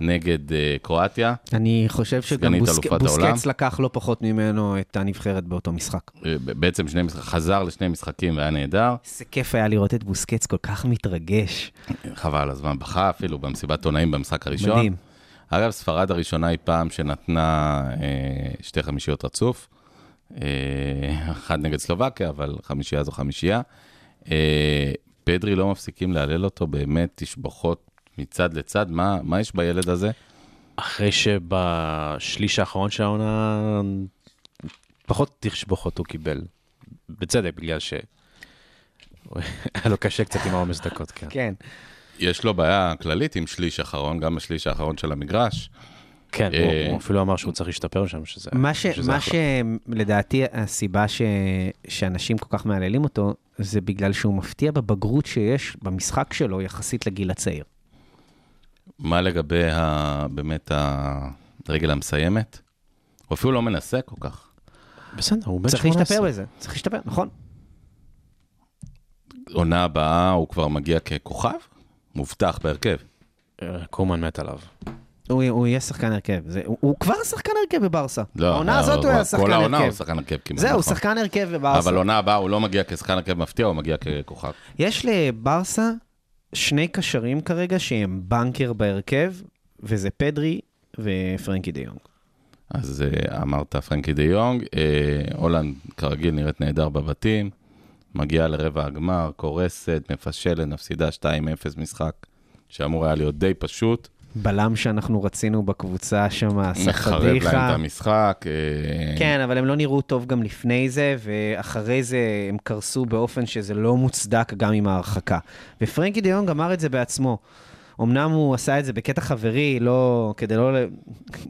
נגד קרואטיה. אני חושב שגם בוסק... בוסקץ לקח לא פחות ממנו את הנבחרת באותו משחק. בעצם שני משחק, חזר לשני משחקים והיה נהדר. איזה כיף היה לראות את בוסקץ כל כך מתרגש. חבל הזמן, בכה אפילו במסיבת עונאים במשחק הראשון. מדהים. אגב, ספרד הראשונה היא פעם שנתנה אה, שתי חמישיות רצוף. אה, אחת נגד סלובקיה, אבל חמישייה זו חמישייה. אה, פדרי לא מפסיקים להלל אותו, באמת תשבחות מצד לצד. מה, מה יש בילד הזה? אחרי שבשליש האחרון של העונה, פחות תשבוכות הוא קיבל. בצדק, בגלל ש... היה לו קשה קצת עם העומס דקות, כן. כן. יש לו בעיה כללית עם שליש אחרון, גם בשליש האחרון של המגרש. כן, אה, הוא- הוא אפילו אמר שהוא צריך להשתפר שם, שזה מה, ש, שזה מה אחלה. שלדעתי הסיבה ש, שאנשים כל כך מהללים אותו, זה בגלל שהוא מפתיע בבגרות שיש במשחק שלו יחסית לגיל הצעיר. מה לגבי ה, באמת הרגל המסיימת? הוא אפילו לא מנסה כל כך. בסדר, הוא בן צריך 18. להשתפר בזה, צריך להשתפר, נכון. עונה הבאה הוא כבר מגיע ככוכב? מובטח בהרכב. אה, קומן מת עליו. הוא, הוא יהיה שחקן הרכב, זה, הוא, הוא כבר שחקן הרכב בברסה. לא, העונה לא, הזאת הוא היה כל שחקן העונה הוא הרכב. שחקן הרכב כמעט, זהו, נכון. שחקן הרכב בברסה. אבל עונה הבאה הוא לא מגיע כשחקן הרכב מפתיע, הוא מגיע ככוכב. יש לברסה שני קשרים כרגע שהם בנקר בהרכב, וזה פדרי ופרנקי דה יונג. אז אה, אמרת פרנקי דה יונג, אה, הולנד כרגיל נראית נהדר בבתים, מגיעה לרבע הגמר, קורסת, מפשלת, מפסידה 2-0 משחק, שאמור היה להיות די פשוט, בלם שאנחנו רצינו בקבוצה שם, עשה מחרב להם את. המשחק. אה, כן, אבל הם לא נראו טוב גם לפני זה, ואחרי זה הם קרסו באופן שזה לא מוצדק גם עם ההרחקה. ופרנקי דה יונג אמר את זה בעצמו. אמנם הוא עשה את זה בקטע חברי, לא, כדי לא,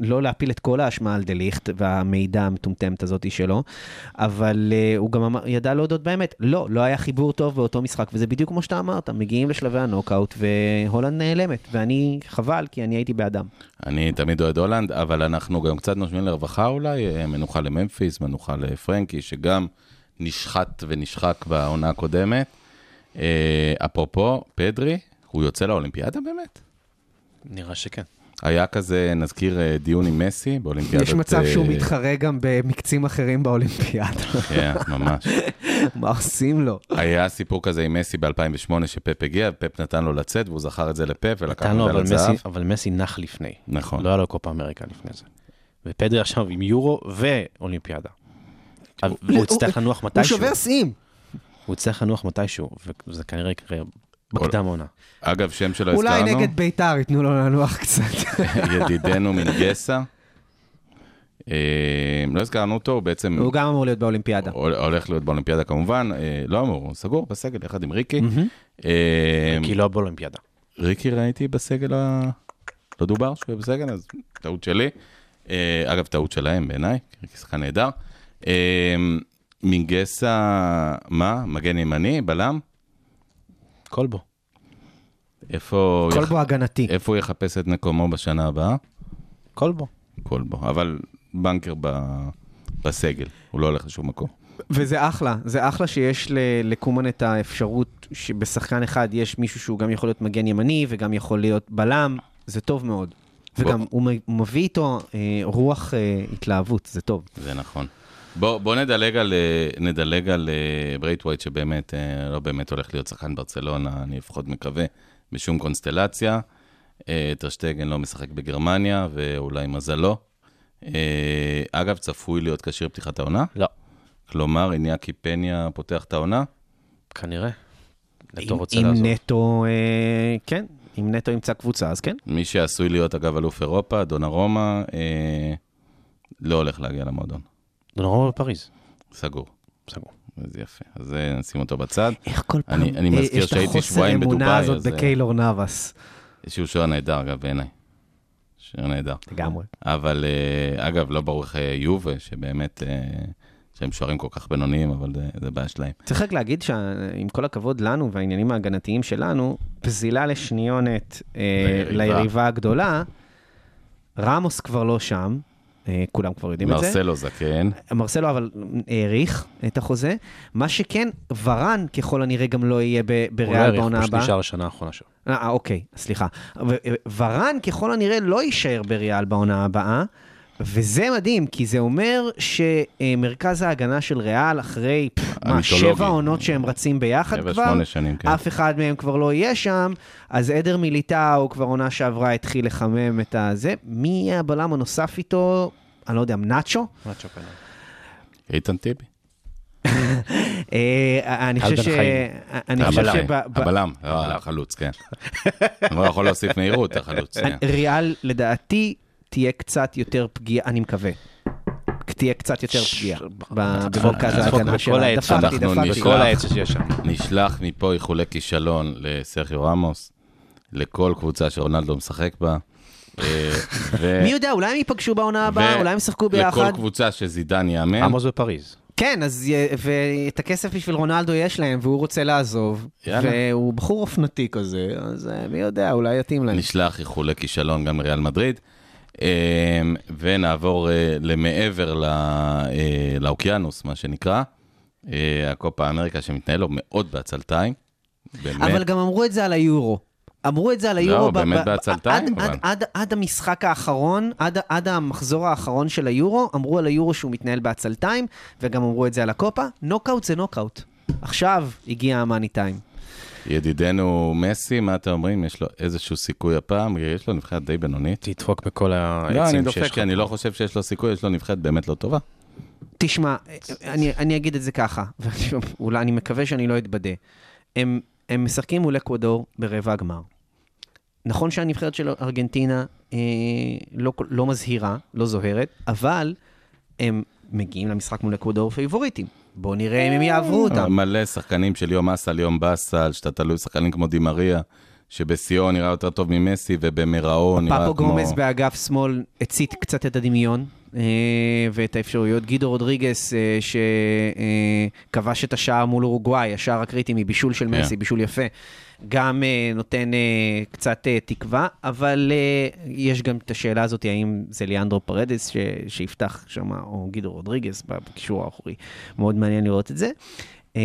לא להפיל את כל האשמה על דליכט והמידע המטומטמת הזאת שלו, אבל uh, הוא גם אמר, ידע להודות באמת, לא, לא היה חיבור טוב באותו משחק, וזה בדיוק כמו שאתה אמרת, מגיעים לשלבי הנוקאוט והולנד נעלמת, ואני, חבל, כי אני הייתי בעדם. אני תמיד אוהד הולנד, אבל אנחנו גם קצת נושמים לרווחה אולי, אה, מנוחה לממפיס, מנוחה לפרנקי, שגם נשחט ונשחק בעונה הקודמת. אה, אפרופו, פדרי, הוא יוצא לאולימפיאדה באמת? נראה שכן. היה כזה, נזכיר אה, דיון עם מסי באולימפיאדת... יש מצב שהוא אה, מתחרה גם במקצים אחרים באולימפיאדה. כן, ממש. מה עושים לו? היה סיפור כזה עם מסי ב-2008, שפפ הגיע, פפ נתן לו לצאת, והוא זכר את זה לפפ, ולקח נתן לו, אבל מדליית זהב. מסי, אבל מסי נח לפני. נכון. לא היה לו קופה אמריקה לפני זה. ופדרי עכשיו עם יורו ואולימפיאדה. הוא יצטרך לנוח הוא מתישהו. שובר שיאים. הוא יצטרך לנוח מתישהו, וזה כנראה יקרה בקדם העונה. אגב, שם שלא אולי הזכרנו, נגד ביתר ייתנו לו לנוח קצת. ידידנו מנגסה. אה, לא הזכרנו אותו, הוא בעצם הוא גם אמור להיות באולימפיאדה. הול- הולך להיות באולימפיאדה כמובן, אה, לא אמור, הוא סגור בסגל יחד עם ריקי. אה, כי לא באולימפיאדה. ריקי ראיתי בסגל ה... לא דובר שהוא יהיה בסגל, אז טעות שלי. אה, אגב, טעות שלהם בעיניי, ריקי שחקן נהדר. אה, מנגסה, מה? מגן ימני? בלם? כלבו. איפה... כל יח- הגנתי. איפה הוא יחפש את מקומו בשנה הבאה? כלבו. כלבו. אבל banker ב- בסגל, הוא לא הולך לשום מקום. וזה אחלה, זה אחלה שיש לקומן את האפשרות שבשחקן אחד יש מישהו שהוא גם יכול להיות מגן ימני וגם יכול להיות בלם, זה טוב מאוד. וגם הוא מ- הוא מביא איתו אה, רוח אה, התלהבות, זה טוב. זה נכון. בוא, בוא נדלג על, אה, נדלג על אה, ברייט ווייט, שבאמת אה, לא באמת הולך להיות שחקן ברצלונה, אני לפחות מקווה, בשום קונסטלציה. טרשטגן לא משחק בגרמניה, ואולי מזלו. אגב, צפוי להיות כשיר פתיחת העונה? לא. כלומר, איניאקי פניה פותח את העונה? כנראה. נטו אם- רוצה אם לעזוב. נטו, אה, כן, אם נטו ימצא קבוצה, אז כן. מי שעשוי להיות, אגב, אלוף אירופה, דונרומה, אה, לא הולך להגיע למועדון. דונרומה בפריז. סגור. סגור. זה יפה. אז אה, נשים אותו בצד. איך כל פעם אני- אני אה, מזכיר שהייתי שבועיים יש את החוסר אמונה בדובאי, הזאת אז, אה, בקיילור נאבס. שהוא שוער נהדר, אגב, בעיניי. שוער נהדר. לגמרי. אבל אגב, לא ברור איך יובה, שבאמת, שהם שוערים כל כך בינוניים, אבל זה, זה בעיה שלהם. צריך רק להגיד שעם כל הכבוד לנו והעניינים ההגנתיים שלנו, פזילה לשניונת ליריבה. הגדולה, רמוס כבר לא שם, כולם כבר יודעים את זה. מרסלו זקן, מרסלו אבל האריך את החוזה. מה שכן, ורן ככל הנראה גם לא יהיה ב- הוא לא בריאל העריך, בעונה פשוט הבאה. נשאר לשנה האחרונה שלו. אה, אוקיי, סליחה. ורן ככל הנראה לא יישאר בריאל בעונה הבאה, וזה מדהים, כי זה אומר שמרכז ההגנה של ריאל, אחרי, מה. שבע עונות שהם רצים ביחד שבע, כבר, שמונה שנים, כן. אף אחד מהם כבר לא יהיה שם, אז עדר מיליטאו כבר עונה שעברה התחיל לחמם את הזה. מי יהיה הבלם הנוסף איתו? אני לא יודע, נאצ'ו? נאצ'ו כנראה. איתן טיבי. אה, אני חושב ש... אני חושב. ב- הבלם, לא, החלוץ, כן. הוא יכול להוסיף מהירות, החלוץ, כן. ריאל, לדעתי, תהיה קצת יותר פגיעה, אני מקווה. תהיה קצת יותר פגיעה ב- במרכז צחוק ההגנה בכל שלה. העץ, דפקתי, אנחנו דפקתי. נשלח. בכל העץ שיש שם. נשלח מפה איחולי כישלון לסרחיו רמוס, לכל קבוצה שרונלדו משחק בה. אה, ו- מי יודע, אולי הם ייפגשו בעונה הבאה, אולי הם ישחקו לכל ביחד. קבוצה שזידן יאמן. עמוס בפריז. כן, אז ואת הכסף בשביל רונלדו יש להם, והוא רוצה לעזוב. יאללה. והוא בחור אופנתי כזה, אז אה, מי יודע, אולי יתאים להם. נשלח איחולי כישלון גם לריאל מדריד. אה, ונעבור אה, למעבר אה, לאוקיינוס, מה שנקרא. אה, הקופה אמריקה שמתנהל לו מאוד בעצלתיים. באמת. אבל גם אמרו את זה על היורו. אמרו את זה על היורו. לא, ב- באמת ב- בעצלתיים, עד-. עד- עד- עד המשחק האחרון, עד- עד המחזור האחרון של היורו, אמרו על היורו שהוא מתנהל בעצלתיים, וגם אמרו את זה על הקופה. נוקאוט זה נוקאוט. עכשיו הגיע המאני טיים. ידידנו מסי, מה אתם אומרים? יש לו איזשהו סיכוי הפעם? יש לו נבחרת די בינונית. תדפוק בכל העצים לא, שיש לך. אני דופק, כי אני לא חושב שיש לו סיכוי, יש לו נבחרת באמת לא טובה. תשמע, אני, אני אגיד את זה ככה, ואולי אני מקווה שאני לא אתבדה. הם, הם משחקים מול אקוודור ברבע הגמר. נכון שהנבחרת של ארגנטינה אה, לא, לא מזהירה, לא זוהרת, אבל הם מגיעים למשחק מול אקוודור פייבוריטים. בואו נראה אם הם יעברו אותם. מלא שחקנים של יום עסל, יום בסל, שאתה תלוי שחקנים כמו דימריה, שבשיאו נראה יותר טוב ממסי, ובמראו נראה כמו... פפו גומז באגף שמאל הצית קצת את הדמיון אה, ואת האפשרויות. גידו רודריגס, אה, שכבש את השער מול אורוגוואי, השער הקריטי מבישול של כן. מסי, בישול יפה, גם אה, נותן אה, קצת אה, תקווה, אבל אה, יש גם את השאלה הזאת, האם זה ליאנדרו פרדס ש- שיפתח שם, או גידו רודריגס בקישור האחורי. מאוד מעניין לראות את זה. אה,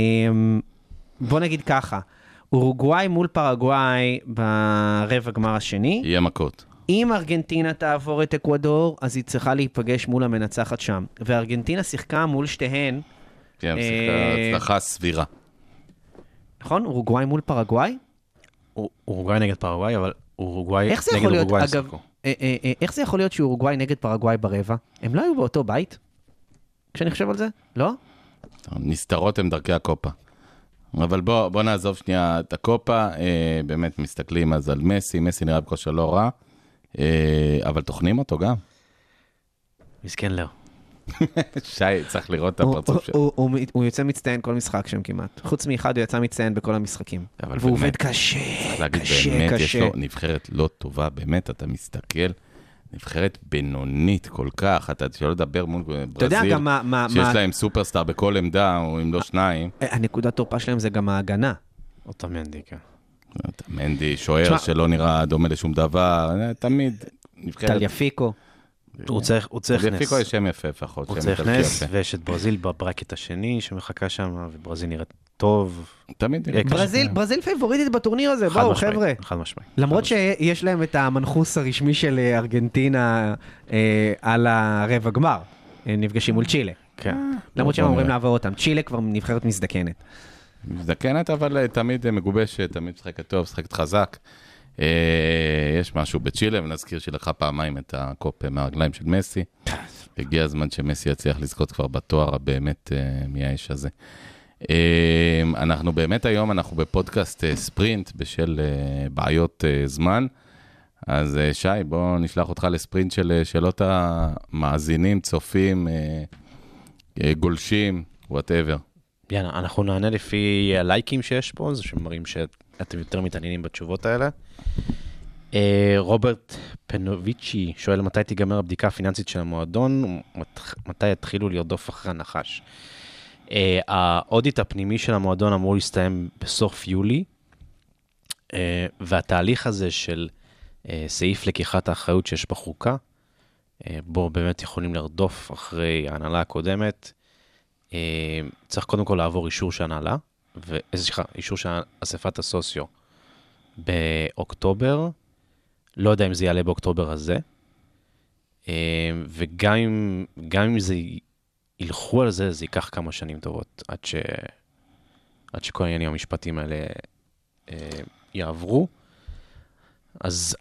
בוא נגיד ככה, אורוגוואי מול פרגוואי ברבע גמר השני. יהיה מכות. אם ארגנטינה תעבור את אקוודור, אז היא צריכה להיפגש מול המנצחת שם. וארגנטינה שיחקה מול שתיהן, כן, אה, שיחקה הצלחה סבירה. נכון? אורוגוואי מול פרגוואי? אור- אורוגוואי נגד פרגוואי, אבל אורוגוואי איך זה נגד יכול להיות, אורוגוואי שיחקו. אה, אה, אה, איך זה יכול להיות שאורוגוואי נגד פרגוואי ברבע? הם לא היו באותו בית? כשאני חושב על זה? לא? נסתרות הם דרכי הקופה. אבל בוא, בוא נעזוב שנייה את הקופה, אה, באמת מסתכלים אז על מסי, מסי נראה בכושר לא רע, אבל טוחנים אותו גם. מסכן לאו. שי, צריך לראות את הפרצוף שלו. הוא- הוא- הוא- הוא יוצא מצטיין כל משחק שם כמעט. חוץ מאחד, הוא יצא מצטיין בכל המשחקים. אבל והוא באמת, עובד קשה, צריך להגיד, קשה, באמת, יש קשה. לו נבחרת לא טובה, באמת, אתה מסתכל, נבחרת בינונית כל כך, אתה שלא לדבר מול אתה יודע ברזיל, גם מה... מה- שיש מה- להם סופרסטאר בכל עמדה, או אם לא שניים. הנקודת תורפה שלהם זה גם ההגנה. אותה מנדי, כן. מנדי, שוער שלא נראה דומה לשום דבר, אה, תמיד. נבחרת- טליאפיקו. הוא צריך, הוא צריך נס. לפיקו יש שם יפה לפחות. הוא צריך נס. ויש את ברזיל בברקט השני שמחכה שם, וברזיל נראית טוב. תמיד נראה אה, ככה. ברזיל, ברזיל פייבוריטית בטורניר הזה, בואו חבר'ה. חד משמעית. למרות. שיש להם את המנחוס הרשמי של אה, ארגנטינה אה, על הרבע גמר. נפגשים מול צ'ילה. כן. למרות שהם אמורים נראה. לעבור אותם. צ'ילה כבר נבחרת מזדקנת. מזדקנת, אבל אה, תמיד אה, מגובשת, תמיד משחקת טוב, משחקת חזק. אה, יש משהו בצ'ילה, ונזכיר שהיא לקחה פעמיים את הקופ מהרגליים של מסי. הגיע הזמן שמסי יצליח לזכות כבר בתואר הבאמת מייאש הזה. אנחנו באמת היום, אנחנו בפודקאסט ספרינט בשל בעיות זמן. אז שי, בוא נשלח אותך לספרינט של שאלות המאזינים, צופים, גולשים, whatever. יאללה, אנחנו נענה לפי הלייקים שיש פה, זה שמראים שאתם יותר מתעניינים בתשובות האלה. אה, רוברט פנוביצ'י שואל מתי תיגמר הבדיקה הפיננסית של המועדון, מתי יתחילו לרדוף אחרי הנחש. אה, ה audit הפנימי של המועדון אמור להסתיים בסוף יולי, אה, והתהליך הזה של סעיף לקיחת האחריות שיש בחוקה, בו באמת יכולים לרדוף אחרי ההנהלה הקודמת, צריך קודם כל לעבור אישור של הנהלה, ו- אה, סליחה, אישור של אספת הסוציו באוקטובר, לא יודע אם זה יעלה באוקטובר הזה, אה, וגם אם, אם זה ילכו על זה, זה ייקח כמה שנים טובות, עד, ש... עד שכל העניינים המשפטיים האלה אה, יעברו. אז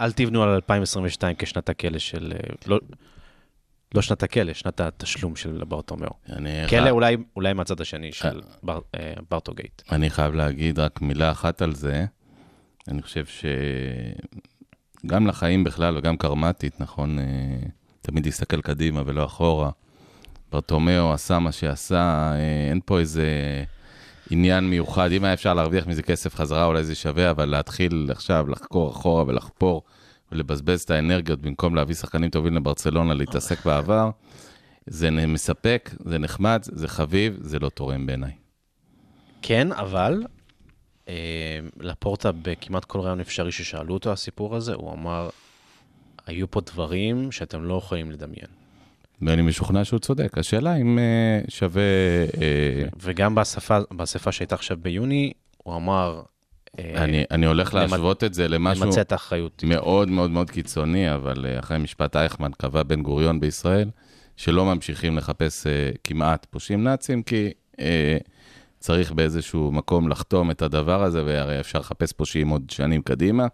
אל, תבנו על 2022 כשנת הכלא של... אה, לא, לא שנת הכלא, שנת התשלום של ברטומיאו. כלא אולי, אולי מהצד השני של בר, אה, ברטוגייט. אני חייב להגיד רק מילה אחת על זה. אני חושב שגם לחיים בכלל וגם קרמטית, נכון, אה, תמיד להסתכל קדימה ולא אחורה. ברטומיאו עשה מה שעשה, אה, אין פה איזה עניין מיוחד. אם היה אפשר להרוויח מזה כסף חזרה, אולי זה שווה, אבל להתחיל עכשיו לחקור אחורה ולחפור ולבזבז את האנרגיות במקום להביא שחקנים טובים לברצלונה, להתעסק בעבר, זה מספק, זה נחמד, זה חביב, זה לא תורם בעיניי. כן, אבל אה, לפורטה בכמעט כל רעיון אפשרי ששאלו אותו הסיפור הזה, הוא אמר, היו פה דברים שאתם לא יכולים לדמיין. ואני משוכנע שהוא צודק. השאלה אם אה, שווה... אה, וגם באספה, באספה שהייתה עכשיו ביוני, הוא אמר, אני, אני הולך למ- להשוות את זה למשהו נמצה את האחריות. מאוד מאוד מאוד קיצוני, אבל אה, אחרי משפט אייכמן קבע בן גוריון בישראל, שלא ממשיכים לחפש אה, כמעט פושעים נאצים, כי אה, צריך באיזשהו מקום לחתום את הדבר הזה, והרי אפשר לחפש פושעים עוד שנים קדימה.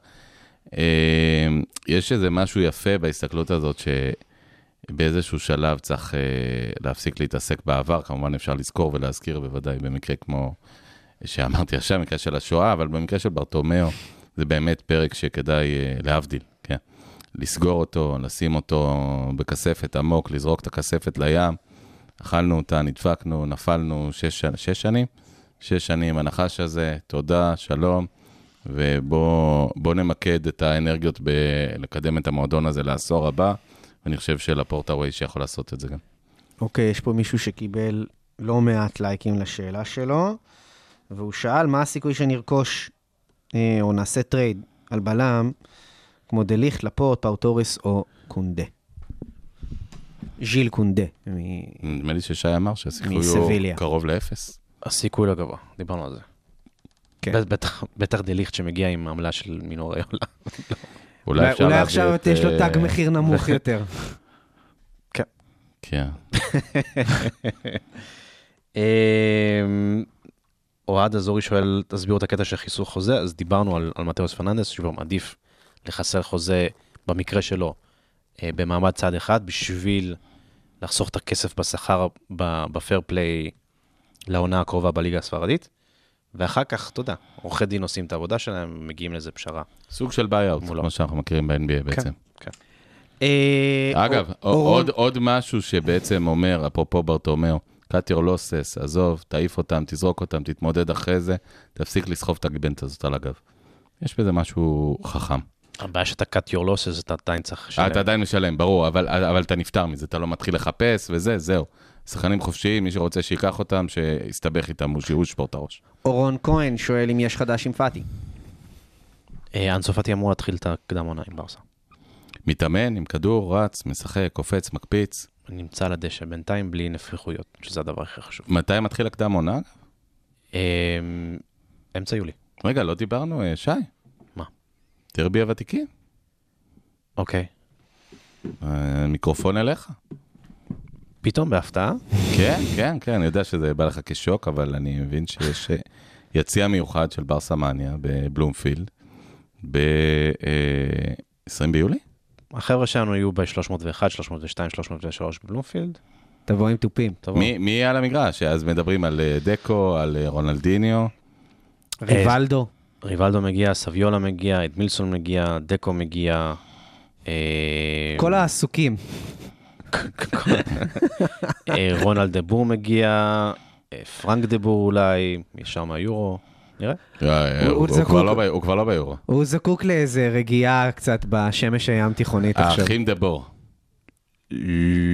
אה, יש איזה משהו יפה בהסתכלות הזאת, שבאיזשהו שלב צריך אה, להפסיק להתעסק בעבר, כמובן אפשר לזכור ולהזכיר בוודאי במקרה כמו שאמרתי עכשיו, מקרה של השואה, אבל במקרה של ברטומיאו, זה באמת פרק שכדאי אה, להבדיל, כן. לסגור אותו, לשים אותו בכספת עמוק, לזרוק את הכספת לים. אכלנו אותה, נדפקנו, נפלנו שש, שש שנים. שש שנים, הנחש הזה, תודה, שלום, ובואו נמקד את האנרגיות בלקדם את המועדון הזה לעשור הבא, ואני חושב שלפורטה ווי שיכול לעשות את זה גם. אוקיי, יש פה מישהו שקיבל לא מעט לייקים לשאלה שלו, והוא שאל מה הסיכוי שנרכוש אה, או נעשה trade על בלם כמו דליכט, לפורט, פאו טורס או קונדה. ז'יל קונדה. נדמה לי ששי אמר שהסיכוי הוא. קרוב לאפס. הסיכוי לא גבוה, דיברנו על זה. כן. בט- בטח- בטח דליכט שמגיע עם עמלה של מינו ראיולה. אולי אפשר אולי עכשיו את, יש לו אה, תג מחיר נמוך יותר. כן. אמ, אוהד אזורי שואל, תסבירו את הקטע של חיסול חוזה, אז דיברנו על, על מתאוס פרננדס, שהוא מעדיף לחסל חוזה, במקרה שלו, אה, במעמד צד אחד, בשביל לחסוך את הכסף בשכר, בפייר פליי לעונה הקרובה בליגה הספרדית, ואחר כך, אתה יודע, עורכי דין עושים את העבודה שלהם, מגיעים לאיזה פשרה. סוג של buy-out. כמו שאנחנו מכירים ב-NBA בעצם. כן. אה, אגב, אור- אורון- עוד, עוד משהו שבעצם אומר, אפרופו ברטומיאו, cut your losses, עזוב, תעיף אותם, תזרוק אותם, תתמודד אחרי זה, תפסיק לסחוב את הגיבנת הזאת על הגב. יש בזה משהו חכם. הבעיה שאתה cut your losses, אתה עדיין צריך לשלם. אתה עדיין משלם, ברור, אבל, אבל אתה נפטר מזה, אתה לא מתחיל לחפש וזה, זהו. שחקנים חופשיים, מי שרוצה שייקח אותם, שיסתבך איתם, הוא שיראו שבור את הראש. אורון כהן שואל אם יש חדש עם פאטי. אה, אנסו פאטי אמור להתחיל את הקדם עונה עם ברסה. מתאמן עם כדור, רץ, משחק, קופץ, מקפיץ. נמצא על הדשא בינתיים בלי נפיחויות, שזה הדבר הכי חשוב. מתי מתחיל הקדם עונה? אה, אמצע יולי. רגע, לא דיברנו, אה, שי. מה? דרבי הוותיקים. אוקיי. אה, מיקרופון אליך. פתאום בהפתעה? כן, כן, כן, אני יודע שזה בא לך כשוק, אבל אני מבין שיש אה, יציע מיוחד של ברסה מניה בבלומפילד ב-20 ביולי? החבר'ה שלנו יהיו ב-301, 302, 303 בבלומפילד. תבוא עם תופים. תבוא. מי מי יהיה על המגרש? אז מדברים על אה, דקו, על אה, רונלדיניו. ריבלדו. ריבלדו מגיע, סביולה מגיע, אדמילסון מגיע, דקו מגיע. אה, כל העסוקים. רונלד דה בור מגיע, פרנק דה בור אולי, ישר מהיורו. נראה. אה, הוא- כבר לא לא ביורו. הוא זקוק לאיזה רגיעה קצת בשמש הים תיכונית עכשיו. האחים דה בור.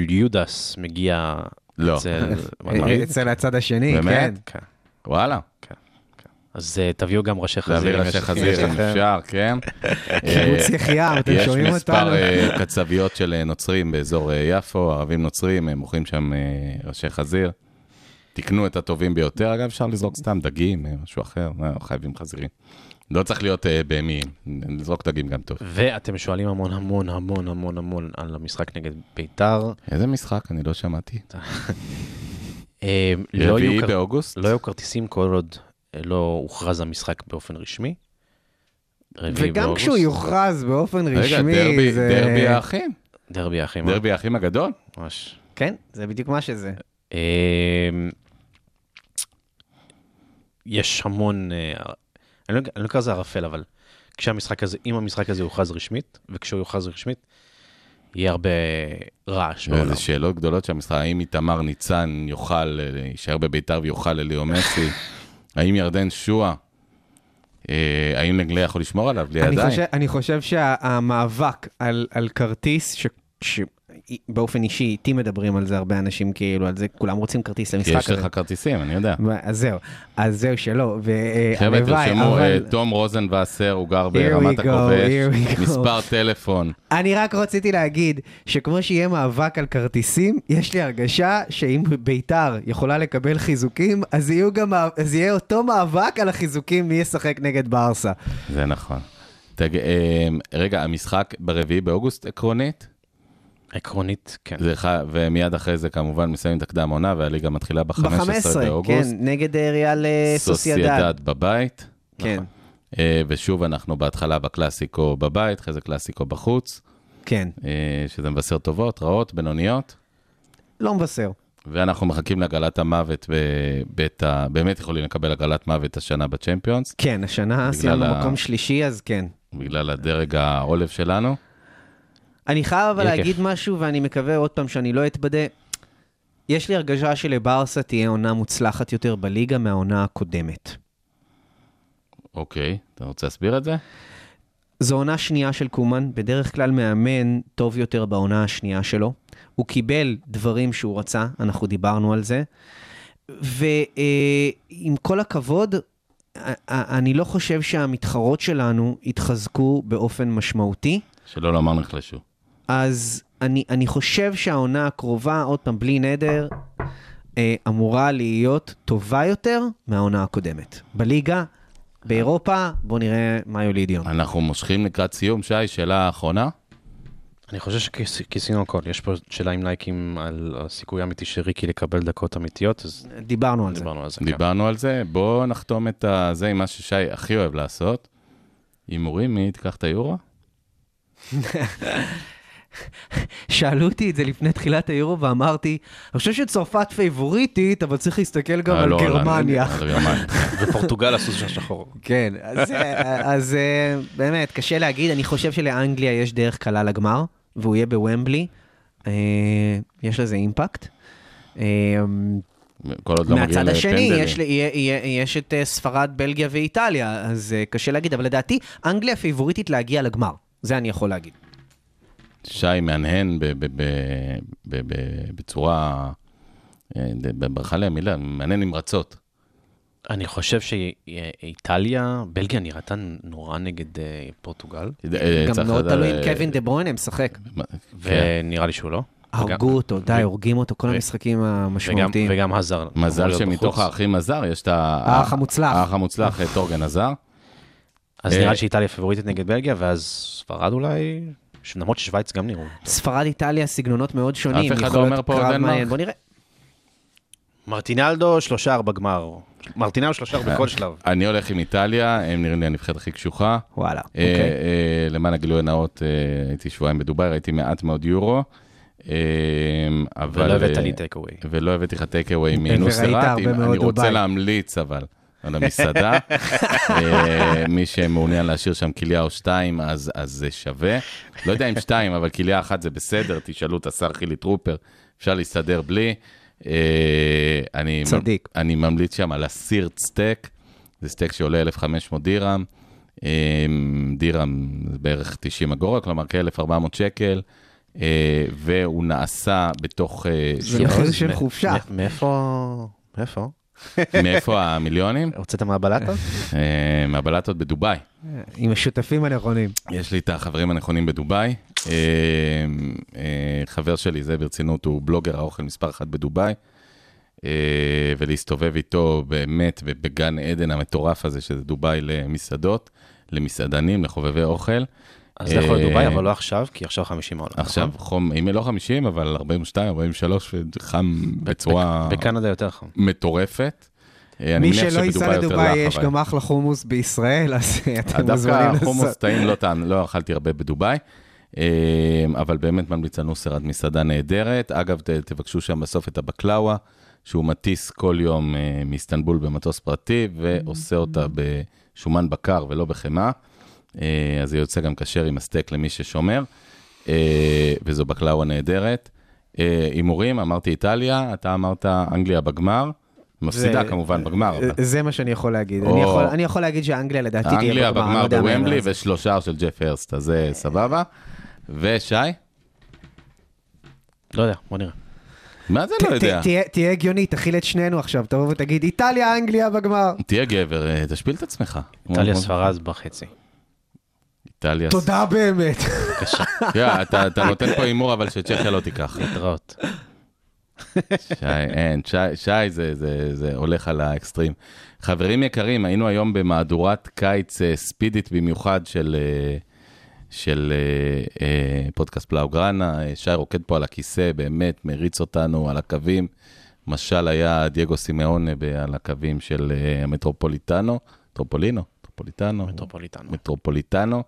יודס מגיע. לא. אצל- אה, אצל הצד השני, כן. באמת? כן. וואלה. אז אה, תביאו גם ראשי חזיר. ראשי יש- אם יש חזיר, אם. אפשר, כן. קיבוץ יחיעם, אתם יש שומעים מספר אותנו? אה, קצביות של אה, נוצרים באזור אה, יפו, ערבים נוצרים, הם מוכרים שם אה, ראשי חזיר. תקנו את הטובים ביותר, אגב, אפשר לזרוק סתם דגים, אה, משהו אחר, לא חייבים חזירים. לא צריך להיות אה, בהמיים, לזרוק דגים גם טוב. ואתם שואלים המון המון המון המון המון על המשחק נגד ביתר. איזה משחק? אני לא שמעתי. לא רביעי כר- באוגוסט? לא היו כרטיסים כל עוד לא הוכרז המשחק באופן רשמי. וגם. כשהוא יוכרז באופן רגע, רשמי, דרבי- זה... דרבי האחים? דרבי האחים. דרבי האחים הגדול? ממש. כן, זה בדיוק מה שזה. אה, יש המון, אה, אני לא אני לא אקרא לזה ערפל, אבל כשהמשחק הזה, אם המשחק הזה יוכרז רשמית, וכשהוא יוכרז רשמית, יהיה הרבה רעש בעולם. וזה שאלות גדולות שהמשחק, האם איתמר ניצן יוכל, אה, יישאר בביתר ויוכל לליאו מסי? האם ירדן שועה, אה, האם נגלה יכול לשמור עליו בלי ידיים? אני חושב שהמאבק על, על כרטיס, באופן אישי, איתי מדברים על זה הרבה אנשים, כאילו, על זה, כולם רוצים כרטיס כי למשחק יש הזה. לך כרטיסים, אני יודע. אז זהו, אז זהו שלא, חבר'ה, והלוואי, תרשמו, אה, אבל... תום רוזנבסר, הוא גר ברמת הכובש. מספר טלפון. אני רק רציתי להגיד שכמו שיהיה מאבק על כרטיסים, יש לי הרגשה שאם ביתר יכולה לקבל חיזוקים, אז, יהיו גם, אז יהיה אותו מאבק על החיזוקים מי ישחק נגד ברסה. זה נכון. תג... אה, רגע, המשחק ברביעי באוגוסט עקרונית, עקרונית, כן. זה ח... ומיד אחרי זה כמובן מסיימים את הקדם עונה, והליגה מתחילה ב-15 ב-15, כן, באוגוסט. נגד אה, ריאל אה, סוסיידד. סוסיידד בבית. כן, אה, ושוב, אנחנו בהתחלה בקלאסיקו בבית, אחרי זה קלאסיקו בחוץ, כן, שזה מבשר טובות, רעות, בינוניות. לא מבשר. ואנחנו מחכים להגרלת המוות בבית ה... באמת יכולים לקבל הגרלת מוות השנה בצ'מפיונס, כן, השנה סיימנו ה- מקום שלישי, אז כן. בגלל הדרג העולב שלנו. אני חייב אבל להגיד כיף. משהו, ואני מקווה עוד פעם שאני לא אתבדה. יש לי הרגשה שלברסה תהיה עונה מוצלחת יותר בליגה מהעונה הקודמת. אוקיי, אתה רוצה להסביר את זה? זו עונה שנייה של קומן, בדרך כלל מאמן טוב יותר בעונה השנייה שלו. הוא קיבל דברים שהוא רצה, אנחנו דיברנו על זה. ועם כל הכבוד, אני לא חושב שהמתחרות שלנו התחזקו באופן משמעותי. שלא לומר נחלשו. אז אני, אני חושב שהעונה הקרובה, עוד פעם, בלי נדר, אה, אמורה להיות טובה יותר מהעונה הקודמת. בליגה, באירופה, בואו נראה מה יוליד יום. אנחנו מושכים לקראת סיום. שי, שאלה אחרונה. אני חושב שכיסינו הכל. יש פה שאלה עם לייקים על הסיכוי האמיתי של ריקי לקבל דקות אמיתיות, אז דיברנו על זה. דיברנו על זה. כן. דיברנו על זה, בואו נחתום את זה עם מה ששי הכי אוהב לעשות. הימורים, מי תיקח את היורו? שאלו אותי את זה לפני תחילת היורו ואמרתי, אני חושב שצרפת פייבוריטית, אבל צריך להסתכל גם אה, על לא, גרמניה. על גרמניה. ופורטוגל הסוס של השחור. כן, אז, אה, אה, באמת, קשה להגיד, אני חושב שלאנגליה יש דרך קלה לגמר, והוא יהיה בוומבלי. יש לזה אימפקט. כל עוד לא מגיעים מהצד השני. יש, יש את ספרד, בלגיה ואיטליה, אז קשה להגיד, אבל לדעתי, אנגליה פיבוריטית להגיע לגמר. זה אני יכול להגיד. שי מהנהן ב- ב- ב- ב- ב- בצורה, אה, ברכה לי המילה, מהנהן נמרצות. אני חושב שאיטליה, בלגיה נראתה נורא נגד אה, פורטוגל, אה, גם מאוד תלוי אם קווין דה ברוינה משחק. כן. ונראה לי שהוא לא. הרגו אותו, די, ו- הורגים אותו, כל המשחקים המשמעותיים. וגם הזר. מזל שמתוך. האחים הזר יש את האח המוצלח. האח המוצלח, טורגן הזר. אז אה, נראה לי שאיטליה פבוריטית נגד בלגיה, ואז ספרד אולי, למרות ששוויץ גם נראו. ספרד איטליה, סגנונות מאוד שונים. אף אחד לא אומר פה דנמרק? בוא נראה. מרטינלדו, שלושה ארבע גמר. מרטינלדו שלושה ארבע בכל שלב. אני הולך עם איטליה, הם נראים לי הנבחרת הכי קשוחה. וואלה, אה, אוקיי. אה, למען הגילוי הנאות, אה, הייתי שבועיים בדובאי, ראיתי מעט מאוד יורו. אבל... ולא הבאת לי take away. ולא הבאתי לך take away וראית מנוסרת. הרבה אם- מאוד אני רוצה. להמליץ, אבל, על המסעדה. אה, מי שמעוניין להשאיר שם כליה או שתיים, אז אז זה שווה. לא יודע אם שתיים, אבל כליה אחת זה בסדר, תשאלו את השר חילי טרופר, אפשר להסתדר בלי. אה, אני צדיק. אני ממליץ שם על ה skirt steak, זה סטייק שעולה 1,500 דירם. אה, דירם זה בערך 90 אגורות, כלומר כ-1,400 שקל. והוא נעשה בתוך... זה מחיר של חופשה. מ- מאיפה? מאיפה? מאיפה המיליונים? הוצאת מהבלטות? אה, מהבלטות בדובאי. עם השותפים הנכונים. יש לי את החברים הנכונים בדובאי. אה, אה, חבר שלי, זה ברצינות, הוא בלוגר האוכל מספר אחת בדובאי. ולהסתובב איתו באמת בגן עדן המטורף הזה, שזה דובאי למסעדות, למסעדנים, לחובבי אוכל. אז לך לדובאי, אה, אבל לא עכשיו, כי עכשיו 50 העולם. עכשיו נכון? חום, אם לא 50, אבל 42, 43, חם בצורה בקנדה יותר חם. מטורפת. אה, מי שלא ייסע לדובאי, יש. גם אחלה חומוס בישראל, אז אתם דווקא מוזמנים חומוס לעשות. טעים לא טעם, לא אכלתי הרבה בדובאי, אה, אבל באמת ממליץ על נוסרת מסעדה נהדרת. אגב, תבקשו שם בסוף את הבקלאווה, שהוא מטיס כל יום אה, מאיסטנבול במטוס פרטי, ועושה אותה בשומן בקר ולא בחמאה. אה, אז זה יוצא גם כשר עם הסטייק למי ששומר, אה, וזו בקלאווה נהדרת. אה, הימורים, אמרתי איטליה, אתה אמרת אנגליה בגמר. מפסידה זה- כמובן בגמר. אבל. זה מה שאני יכול להגיד. או- אני יכול- אני יכול להגיד שאנגליה לדעתי תהיה אנגליה בגמר, אני לא בגמר מה בוומבלי. ושלושה של ג'ף הרסט, אז זה סבבה. ושי? לא יודע, בוא נראה. מה זה ת- לא ת- יודע? תהיה- הגיוני, תכיל את שנינו עכשיו, תבוא ותגיד, איטליה, אנגליה בגמר. תהיה גבר, תשפיל את עצמך. איטליה ספרד בחצי. איטליה. תודה באמת. בבקשה, יא, אתה אתה נותן פה הימור, אבל שצ'כיה לא תיקח. להתראות. שי, אין, שי- שי זה- זה זה הולך על האקסטרים. חברים יקרים, היינו היום במהדורת קיץ אה, ספידית במיוחד של... אה, של אה, אה, פודקאסט פלאוגרנה, שי רוקד פה על הכיסא, באמת מריץ אותנו על הקווים. משל היה דייגו סימאון על הקווים של אה, המטרופוליטנו, מטרופולינו, מטרופוליטנו, מטרופוליטנו. מטרופוליטנו.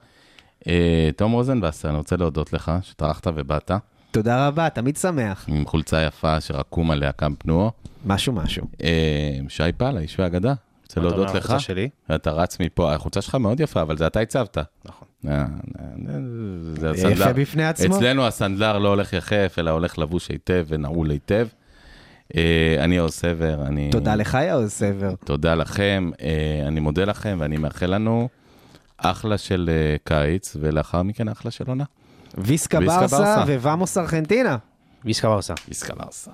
אה, תום רוזנבסר, אני רוצה להודות לך שטרחת ובאת תודה רבה, תמיד שמח. עם חולצה יפה שרקום עליה קאמפ נועו. משהו משהו. אה, שי פעל, האיש והאגדה, רוצה מה אתה להודות אומר, לך. החולצה שלי? אתה רץ מפה, החולצה שלך מאוד יפה, אבל זה אתה הצבת. נכון. אה, זה יפה הסנדלר. בפני עצמו. אצלנו הסנדלר לא הולך יחף, אלא הולך לבוש היטב ונעול היטב. אני יאור סבר, אני... תודה לך, יאוז סבר. תודה לכם, אני מודה לכם, ואני מאחל לנו אחלה של אה, קיץ, ולאחר מכן אחלה של עונה. ויסקה ויסקה ברסה. וואמוס ארגנטינה. ויסקה ברסה. איסקה ברסה.